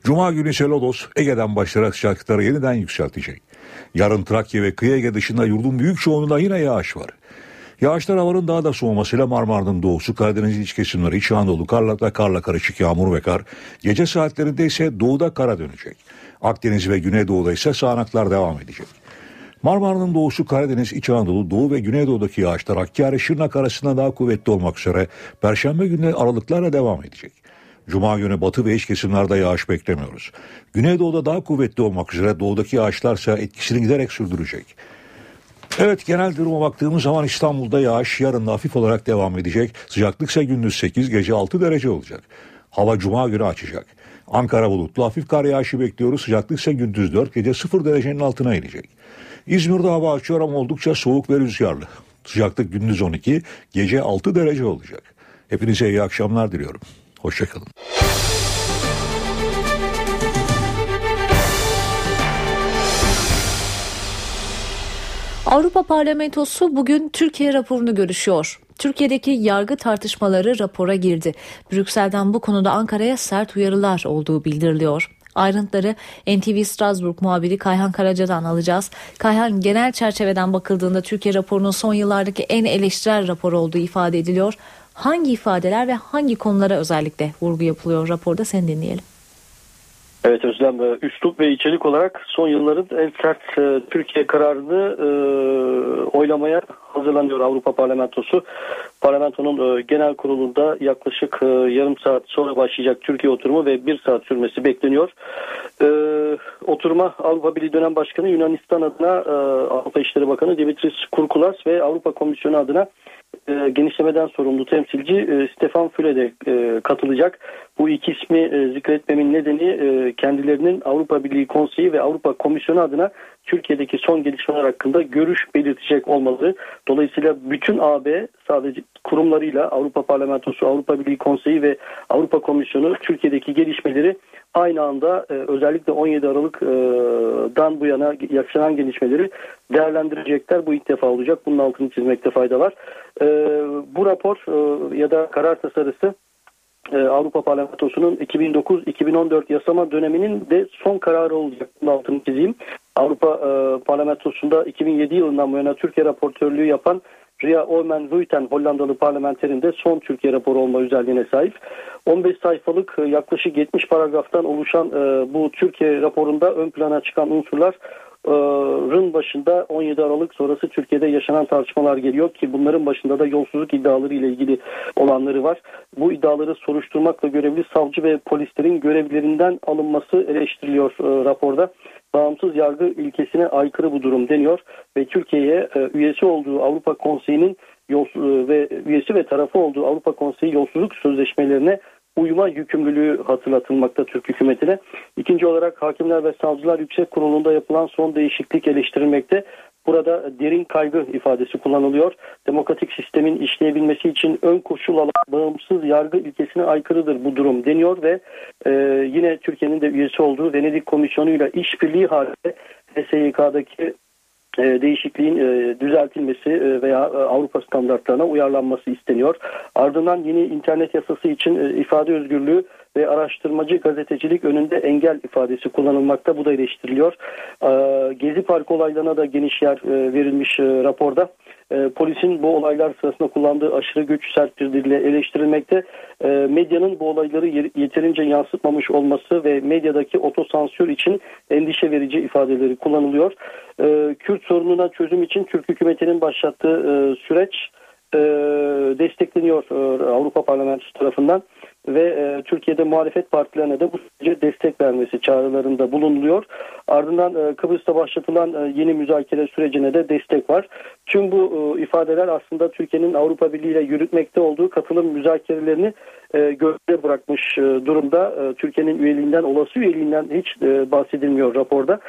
Cuma günü Selodos Ege'den başlayarak sıcaklıkları yeniden yükseltecek. Yarın Trakya ve Kıyı Ege dışında yurdun büyük çoğunluğunda yine yağış var. Yağışlar havanın daha da soğumasıyla Marmara'nın doğusu, Karadeniz'in iç kesimleri, İç Anadolu, karla ve karla karışık yağmur ve kar. Gece saatlerinde ise doğuda kara dönecek. Akdeniz ve Güneydoğu'da ise sağanaklar devam edecek. Marmara'nın doğusu Karadeniz, İç Anadolu, Doğu ve Güneydoğu'daki yağışlar Hakkari, Şırnak arasında daha kuvvetli olmak üzere Perşembe günü aralıklarla devam edecek. Cuma günü batı ve iç kesimlerde yağış beklemiyoruz. Güneydoğu'da daha kuvvetli olmak üzere doğudaki yağışlar ise etkisini giderek sürdürecek. Evet genel duruma baktığımız zaman İstanbul'da yağış yarın hafif olarak devam edecek. Sıcaklık ise gündüz 8 gece 6 derece olacak. Hava cuma günü açacak. Ankara bulutlu hafif kar yağışı bekliyoruz. Sıcaklık ise gündüz 4 gece 0 derecenin altına inecek. İzmir'de hava açıyor ama oldukça soğuk ve rüzgarlı. Sıcaklık gündüz 12 gece 6 derece olacak. Hepinize iyi akşamlar diliyorum. Hoşçakalın. Avrupa Parlamentosu bugün Türkiye raporunu görüşüyor. Türkiye'deki yargı tartışmaları rapora girdi. Brüksel'den bu konuda Ankara'ya sert uyarılar olduğu bildiriliyor. Ayrıntıları NTV Strasbourg muhabiri Kayhan Karaca'dan alacağız. Kayhan genel çerçeveden bakıldığında Türkiye raporunun son yıllardaki en eleştirel rapor olduğu ifade ediliyor. Hangi ifadeler ve hangi konulara özellikle vurgu yapılıyor raporda seni dinleyelim. Evet Özlem, e, üslup ve içerik olarak son yılların en sert e, Türkiye kararını e, oylamaya hazırlanıyor Avrupa Parlamentosu. Parlamentonun e, genel kurulunda yaklaşık e, yarım saat sonra başlayacak Türkiye oturumu ve bir saat sürmesi bekleniyor. E, oturuma Avrupa Birliği dönem başkanı Yunanistan adına e, Avrupa İşleri Bakanı Dimitris Kurkulas ve Avrupa Komisyonu adına e, genişlemeden sorumlu temsilci e, Stefan Füle de e, katılacak. Bu iki ismi e, zikretmemin nedeni e, kendilerinin Avrupa Birliği Konseyi ve Avrupa Komisyonu adına Türkiye'deki son gelişmeler hakkında görüş belirtecek olmaları. Dolayısıyla bütün AB sadece kurumlarıyla Avrupa Parlamentosu, Avrupa Birliği Konseyi ve Avrupa Komisyonu Türkiye'deki gelişmeleri aynı anda e, özellikle 17 Aralık'dan bu yana yaşanan gelişmeleri değerlendirecekler. Bu ilk defa olacak. Bunun altını çizmekte fayda var. E, bu rapor e, ya da karar tasarısı Avrupa Parlamentosu'nun 2009-2014 yasama döneminin de son kararı olacak. Bunun altını çizeyim. Avrupa Parlamentosu'nda 2007 yılından bu yana Türkiye raportörlüğü yapan Ria Oomen Ruiten Hollandalı parlamenterinde son Türkiye raporu olma özelliğine sahip. 15 sayfalık e, yaklaşık 70 paragraftan oluşan e, bu Türkiye raporunda ön plana çıkan unsurlar e, rın başında 17 Aralık sonrası Türkiye'de yaşanan tartışmalar geliyor ki bunların başında da yolsuzluk iddiaları ile ilgili olanları var. Bu iddiaları soruşturmakla görevli savcı ve polislerin görevlerinden alınması eleştiriliyor raporda bağımsız yargı ilkesine aykırı bu durum deniyor ve Türkiye'ye e, üyesi olduğu Avrupa Konseyi'nin e, ve üyesi ve tarafı olduğu Avrupa Konseyi yolsuzluk sözleşmelerine uyma yükümlülüğü hatırlatılmakta Türk hükümetine. İkinci olarak Hakimler ve Savcılar Yüksek Kurulu'nda yapılan son değişiklik eleştirilmekte. Burada derin kaygı ifadesi kullanılıyor. Demokratik sistemin işleyebilmesi için ön koşul alan bağımsız yargı ilkesine aykırıdır bu durum deniyor ve e, yine Türkiye'nin de üyesi olduğu Venedik Komisyonu ile işbirliği halinde SYK'daki e, değişikliğin e, düzeltilmesi e, veya Avrupa standartlarına uyarlanması isteniyor. Ardından yeni internet yasası için ifade özgürlüğü ve araştırmacı gazetecilik önünde engel ifadesi kullanılmakta. Bu da eleştiriliyor. Gezi Park olaylarına da geniş yer verilmiş raporda. Polisin bu olaylar sırasında kullandığı aşırı güç sert bir dille eleştirilmekte. Medyanın bu olayları yeterince yansıtmamış olması ve medyadaki otosansür için endişe verici ifadeleri kullanılıyor. Kürt sorununa çözüm için Türk hükümetinin başlattığı süreç e, destekleniyor e, Avrupa Parlamentosu tarafından ve e, Türkiye'de muhalefet partilerine de bu sürece destek vermesi çağrılarında bulunuluyor. Ardından Kıbrıs'ta başlatılan yeni müzakere sürecine de destek var. Tüm bu ifadeler aslında Türkiye'nin Avrupa Birliği ile yürütmekte olduğu katılım müzakerelerini e, gölgede bırakmış e, durumda. E, Türkiye'nin üyeliğinden, olası üyeliğinden hiç bahsedilmiyor raporda.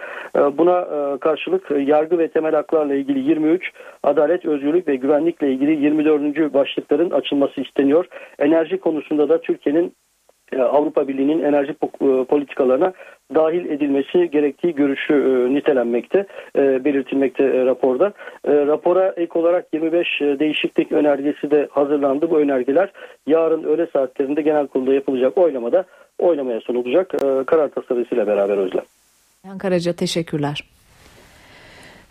Buna karşılık yargı ve temel haklarla ilgili 23, adalet, özgürlük ve güvenlikle ilgili 24. başlıkların açılması isteniyor. Enerji konusunda da Türkiye'nin Avrupa Birliği'nin enerji e, politikalarına dahil edilmesi gerektiği görüşü e, nitelenmekte, e, belirtilmekte e, raporda. E, rapora ek olarak 25 e, değişiklik önergesi de hazırlandı. Bu önergeler yarın öğle saatlerinde genel kurulda yapılacak oylamada oylamaya sunulacak e, karar tasarısıyla beraber Özlem. Ayhan Karaca teşekkürler.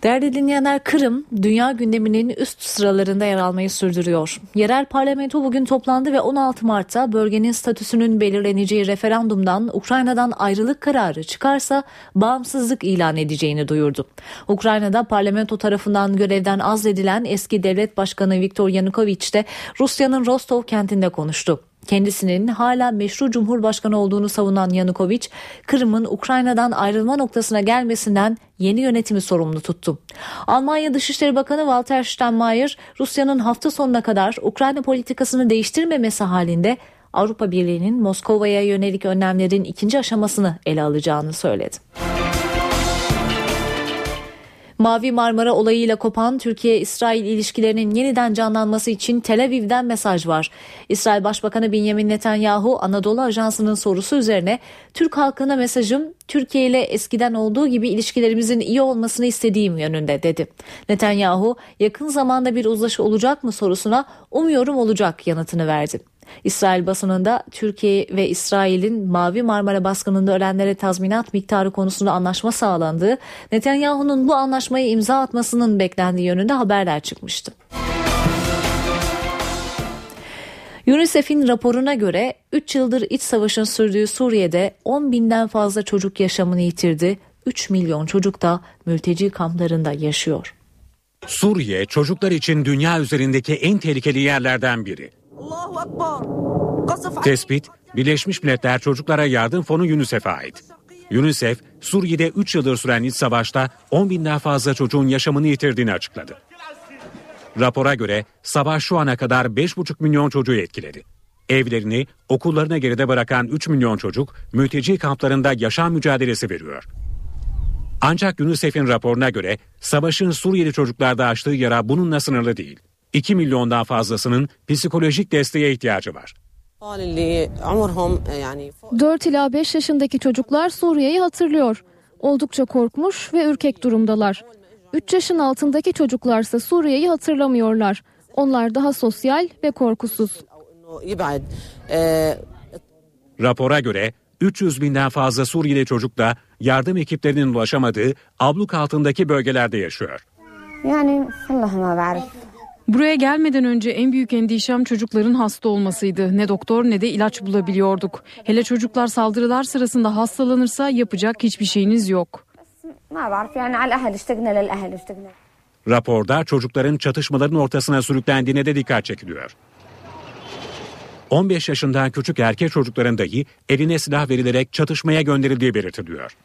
Değerli dinleyenler Kırım dünya gündeminin üst sıralarında yer almayı sürdürüyor. Yerel parlamento bugün toplandı ve 16 Mart'ta bölgenin statüsünün belirleneceği referandumdan Ukrayna'dan ayrılık kararı çıkarsa bağımsızlık ilan edeceğini duyurdu. Ukrayna'da parlamento tarafından görevden azledilen eski devlet başkanı Viktor Yanukovych de Rusya'nın Rostov kentinde konuştu. Kendisinin hala meşru cumhurbaşkanı olduğunu savunan Yanukovych, Kırım'ın Ukrayna'dan ayrılma noktasına gelmesinden yeni yönetimi sorumlu tuttu. Almanya Dışişleri Bakanı Walter Steinmeier, Rusya'nın hafta sonuna kadar Ukrayna politikasını değiştirmemesi halinde Avrupa Birliği'nin Moskova'ya yönelik önlemlerin ikinci aşamasını ele alacağını söyledi. Mavi Marmara olayıyla kopan Türkiye-İsrail ilişkilerinin yeniden canlanması için Tel Aviv'den mesaj var. İsrail Başbakanı Benjamin Netanyahu Anadolu Ajansı'nın sorusu üzerine Türk halkına mesajım Türkiye ile eskiden olduğu gibi ilişkilerimizin iyi olmasını istediğim yönünde dedi. Netanyahu yakın zamanda bir uzlaşı olacak mı sorusuna umuyorum olacak yanıtını verdi. İsrail basınında Türkiye ve İsrail'in Mavi Marmara baskınında ölenlere tazminat miktarı konusunda anlaşma sağlandığı, Netanyahu'nun bu anlaşmayı imza atmasının beklendiği yönünde haberler çıkmıştı. UNICEF'in raporuna göre 3 yıldır iç savaşın sürdüğü Suriye'de 10 binden fazla çocuk yaşamını yitirdi. 3 milyon çocuk da mülteci kamplarında yaşıyor. Suriye çocuklar için dünya üzerindeki en tehlikeli yerlerden biri. Tespit Birleşmiş Milletler Çocuklara Yardım Fonu UNICEF'e ait. UNICEF Suriye'de 3 yıldır süren iç savaşta 10 binden fazla çocuğun yaşamını yitirdiğini açıkladı. Rapora göre savaş şu ana kadar 5,5 milyon çocuğu etkiledi. Evlerini, okullarına geride bırakan 3 milyon çocuk mülteci kamplarında yaşam mücadelesi veriyor. Ancak UNICEF'in raporuna göre savaşın Suriyeli çocuklarda açtığı yara bununla sınırlı değil. 2 milyondan fazlasının psikolojik desteğe ihtiyacı var. 4 ila 5 yaşındaki çocuklar Suriye'yi hatırlıyor. Oldukça korkmuş ve ürkek durumdalar. 3 yaşın altındaki çocuklarsa Suriye'yi hatırlamıyorlar. Onlar daha sosyal ve korkusuz. Rapora göre 300 binden fazla Suriyeli çocuk da yardım ekiplerinin ulaşamadığı abluk altındaki bölgelerde yaşıyor. Yani Allah'ıma varif. Buraya gelmeden önce en büyük endişem çocukların hasta olmasıydı. Ne doktor ne de ilaç bulabiliyorduk. Hele çocuklar saldırılar sırasında hastalanırsa yapacak hiçbir şeyiniz yok. Raporda çocukların çatışmaların ortasına sürüklendiğine de dikkat çekiliyor. 15 yaşından küçük erkek çocukların dahi eline silah verilerek çatışmaya gönderildiği belirtiliyor.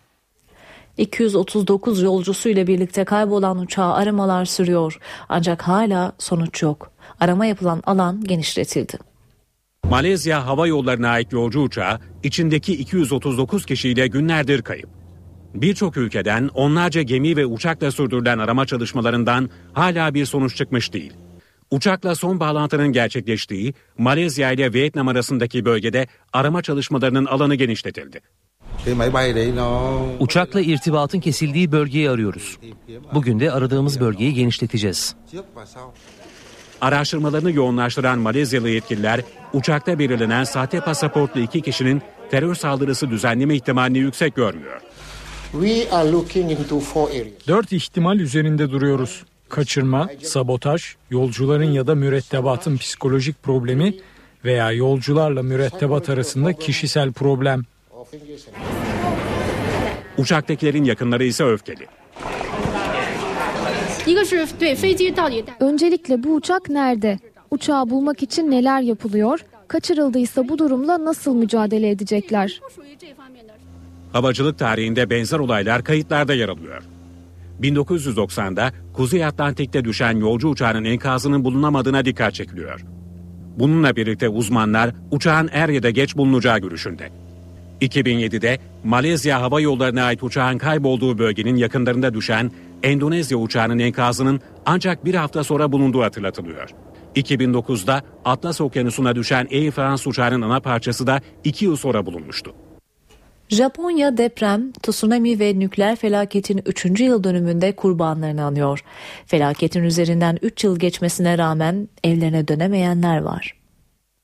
239 yolcusuyla birlikte kaybolan uçağa aramalar sürüyor. Ancak hala sonuç yok. Arama yapılan alan genişletildi. Malezya Hava Yolları'na ait yolcu uçağı içindeki 239 kişiyle günlerdir kayıp. Birçok ülkeden onlarca gemi ve uçakla sürdürülen arama çalışmalarından hala bir sonuç çıkmış değil. Uçakla son bağlantının gerçekleştiği Malezya ile Vietnam arasındaki bölgede arama çalışmalarının alanı genişletildi. Uçakla irtibatın kesildiği bölgeyi arıyoruz. Bugün de aradığımız bölgeyi genişleteceğiz. Araştırmalarını yoğunlaştıran Malezyalı yetkililer uçakta belirlenen sahte pasaportlu iki kişinin terör saldırısı düzenleme ihtimalini yüksek görmüyor. Dört ihtimal üzerinde duruyoruz. Kaçırma, sabotaj, yolcuların ya da mürettebatın psikolojik problemi veya yolcularla mürettebat arasında kişisel problem. Uçaktakilerin yakınları ise öfkeli. Öncelikle bu uçak nerede? Uçağı bulmak için neler yapılıyor? Kaçırıldıysa bu durumla nasıl mücadele edecekler? Havacılık tarihinde benzer olaylar kayıtlarda yer alıyor. 1990'da Kuzey Atlantik'te düşen yolcu uçağının enkazının bulunamadığına dikkat çekiliyor. Bununla birlikte uzmanlar uçağın er ya da geç bulunacağı görüşünde. 2007'de Malezya Hava Yolları'na ait uçağın kaybolduğu bölgenin yakınlarında düşen Endonezya uçağının enkazının ancak bir hafta sonra bulunduğu hatırlatılıyor. 2009'da Atlas Okyanusu'na düşen Air France uçağının ana parçası da 2 yıl sonra bulunmuştu. Japonya deprem, tsunami ve nükleer felaketin 3. yıl dönümünde kurbanlarını anıyor. Felaketin üzerinden 3 yıl geçmesine rağmen evlerine dönemeyenler var.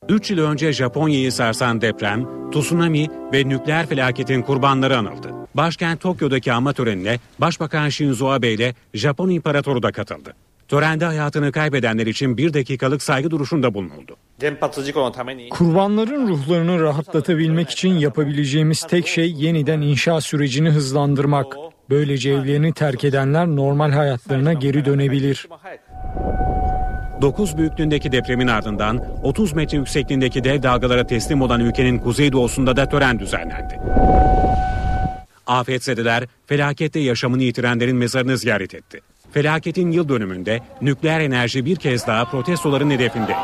3 yıl önce Japonya'yı sarsan deprem, tsunami ve nükleer felaketin kurbanları anıldı. Başkent Tokyo'daki anma törenine Başbakan Shinzo Abe ile Japon İmparatoru da katıldı. Törende hayatını kaybedenler için bir dakikalık saygı duruşunda bulunuldu. Kurbanların ruhlarını rahatlatabilmek için yapabileceğimiz tek şey yeniden inşa sürecini hızlandırmak. Böylece evlerini terk edenler normal hayatlarına geri dönebilir. 9 büyüklüğündeki depremin ardından 30 metre yüksekliğindeki dev dalgalara teslim olan ülkenin kuzeydoğusunda da tören düzenlendi. Afetzedeler felakette yaşamını yitirenlerin mezarını ziyaret etti. Felaketin yıl dönümünde nükleer enerji bir kez daha protestoların hedefindeydi.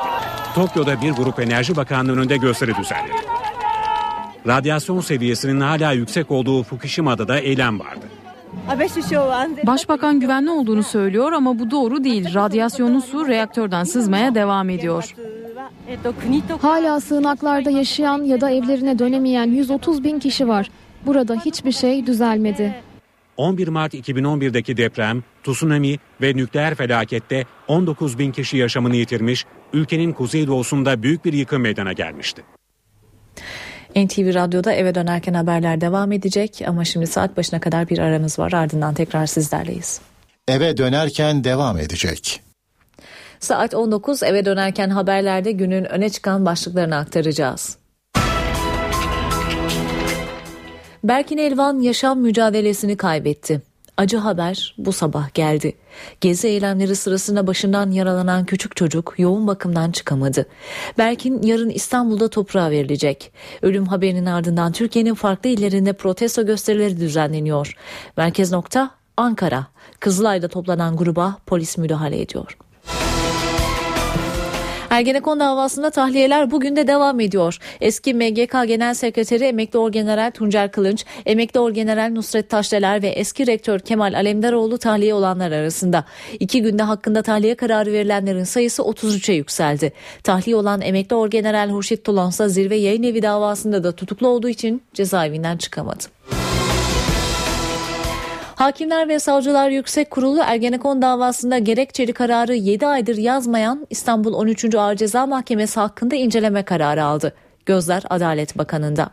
Tokyo'da bir grup Enerji Bakanlığı önünde gösteri düzenledi. Radyasyon seviyesinin hala yüksek olduğu Fukushima'da da eylem vardı. Başbakan güvenli olduğunu söylüyor ama bu doğru değil. Radyasyonlu su reaktörden sızmaya devam ediyor. Hala sığınaklarda yaşayan ya da evlerine dönemeyen 130 bin kişi var. Burada hiçbir şey düzelmedi. 11 Mart 2011'deki deprem, tsunami ve nükleer felakette 19 bin kişi yaşamını yitirmiş, ülkenin kuzeydoğusunda büyük bir yıkım meydana gelmişti. NTV Radyo'da eve dönerken haberler devam edecek ama şimdi saat başına kadar bir aramız var ardından tekrar sizlerleyiz. Eve dönerken devam edecek. Saat 19 eve dönerken haberlerde günün öne çıkan başlıklarını aktaracağız. Berkin Elvan yaşam mücadelesini kaybetti. Acı haber bu sabah geldi. Gezi eylemleri sırasında başından yaralanan küçük çocuk yoğun bakımdan çıkamadı. Berkin yarın İstanbul'da toprağa verilecek. Ölüm haberinin ardından Türkiye'nin farklı illerinde protesto gösterileri düzenleniyor. Merkez nokta Ankara. Kızılay'da toplanan gruba polis müdahale ediyor. Ergenekon davasında tahliyeler bugün de devam ediyor. Eski MGK Genel Sekreteri Emekli Orgeneral Tuncer Kılınç, Emekli Orgeneral Nusret Taşdeler ve eski rektör Kemal Alemdaroğlu tahliye olanlar arasında. İki günde hakkında tahliye kararı verilenlerin sayısı 33'e yükseldi. Tahliye olan Emekli Orgeneral Hurşit Tulonsa zirve yayın evi davasında da tutuklu olduğu için cezaevinden çıkamadı. Hakimler ve Savcılar Yüksek Kurulu Ergenekon davasında gerekçeli kararı 7 aydır yazmayan İstanbul 13. Ağır Ceza Mahkemesi hakkında inceleme kararı aldı. Gözler Adalet Bakanı'nda.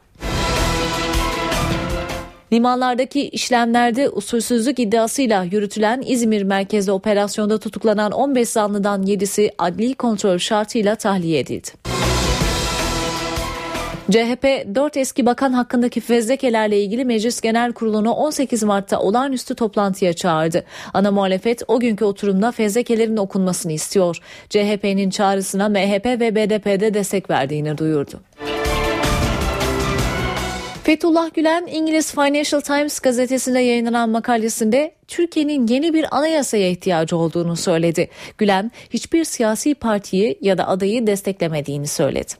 Limanlardaki işlemlerde usulsüzlük iddiasıyla yürütülen İzmir merkezli operasyonda tutuklanan 15 zanlıdan 7'si adli kontrol şartıyla tahliye edildi. CHP 4 eski bakan hakkındaki fezlekelerle ilgili Meclis Genel Kurulu'nu 18 Mart'ta olağanüstü toplantıya çağırdı. Ana muhalefet o günkü oturumda fezlekelerin okunmasını istiyor. CHP'nin çağrısına MHP ve BDP'de destek verdiğini duyurdu. Fethullah Gülen İngiliz Financial Times gazetesinde yayınlanan makalesinde Türkiye'nin yeni bir anayasaya ihtiyacı olduğunu söyledi. Gülen hiçbir siyasi partiyi ya da adayı desteklemediğini söyledi.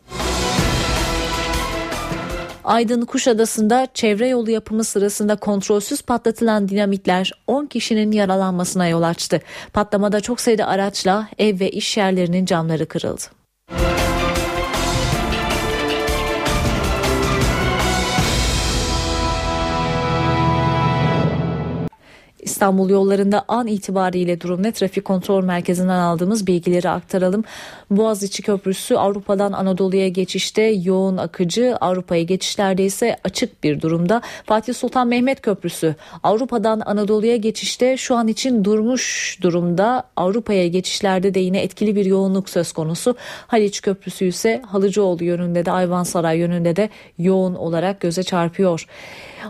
Aydın Kuşadası'nda çevre yolu yapımı sırasında kontrolsüz patlatılan dinamitler 10 kişinin yaralanmasına yol açtı. Patlamada çok sayıda araçla ev ve iş yerlerinin camları kırıldı. İstanbul yollarında an itibariyle durum ne? Trafik kontrol merkezinden aldığımız bilgileri aktaralım. Boğaziçi Köprüsü Avrupa'dan Anadolu'ya geçişte yoğun akıcı, Avrupa'ya geçişlerde ise açık bir durumda. Fatih Sultan Mehmet Köprüsü Avrupa'dan Anadolu'ya geçişte şu an için durmuş durumda. Avrupa'ya geçişlerde de yine etkili bir yoğunluk söz konusu. Haliç Köprüsü ise Halıcıoğlu yönünde de Ayvansaray yönünde de yoğun olarak göze çarpıyor.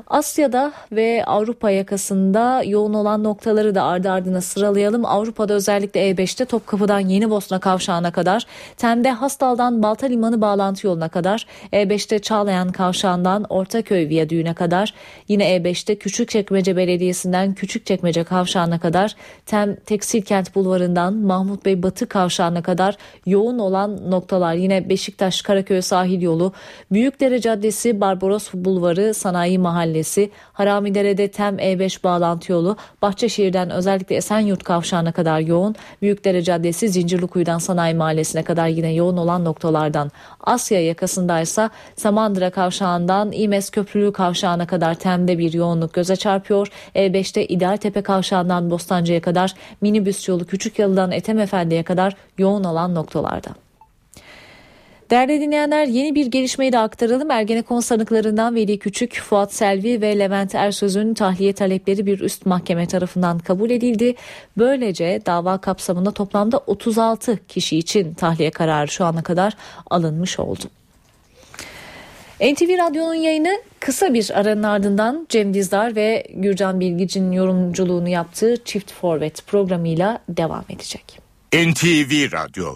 Asya'da ve Avrupa yakasında yoğun olan noktaları da ardı ardına sıralayalım. Avrupa'da özellikle E5'te Topkapı'dan Yeni Bosna kavşağına kadar, Tem'de Hastal'dan Balta Limanı bağlantı yoluna kadar, E5'te Çağlayan kavşağından Ortaköy Viyadüğü'ne kadar, yine E5'te Küçükçekmece Belediyesi'nden Küçükçekmece kavşağına kadar, Tem Tekstilkent Bulvarı'ndan Mahmut Bey Batı kavşağına kadar yoğun olan noktalar yine Beşiktaş Karaköy sahil yolu, Büyükdere Caddesi, Barbaros Bulvarı, Sanayi Mahallesi, Haramidere'de Tem E5 bağlantı yolu, Bahçeşehir'den özellikle Esenyurt kavşağına kadar yoğun, Büyükdere Caddesi, Zincirlikuyu'dan Sanayi Mahallesi'ne kadar yine yoğun olan noktalardan. Asya yakasındaysa Samandıra kavşağından İmes Köprülü kavşağına kadar Tem'de bir yoğunluk göze çarpıyor. E5'te İdealtepe kavşağından Bostancı'ya kadar minibüs yolu Küçükyalı'dan Ethem Efendi'ye kadar yoğun olan noktalarda. Değerli dinleyenler yeni bir gelişmeyi de aktaralım. Ergenekon sanıklarından Veli Küçük, Fuat Selvi ve Levent Ersöz'ün tahliye talepleri bir üst mahkeme tarafından kabul edildi. Böylece dava kapsamında toplamda 36 kişi için tahliye kararı şu ana kadar alınmış oldu. NTV Radyo'nun yayını kısa bir aranın ardından Cem Dizdar ve Gürcan Bilgici'nin yorumculuğunu yaptığı Çift Forvet programıyla devam edecek. NTV Radyo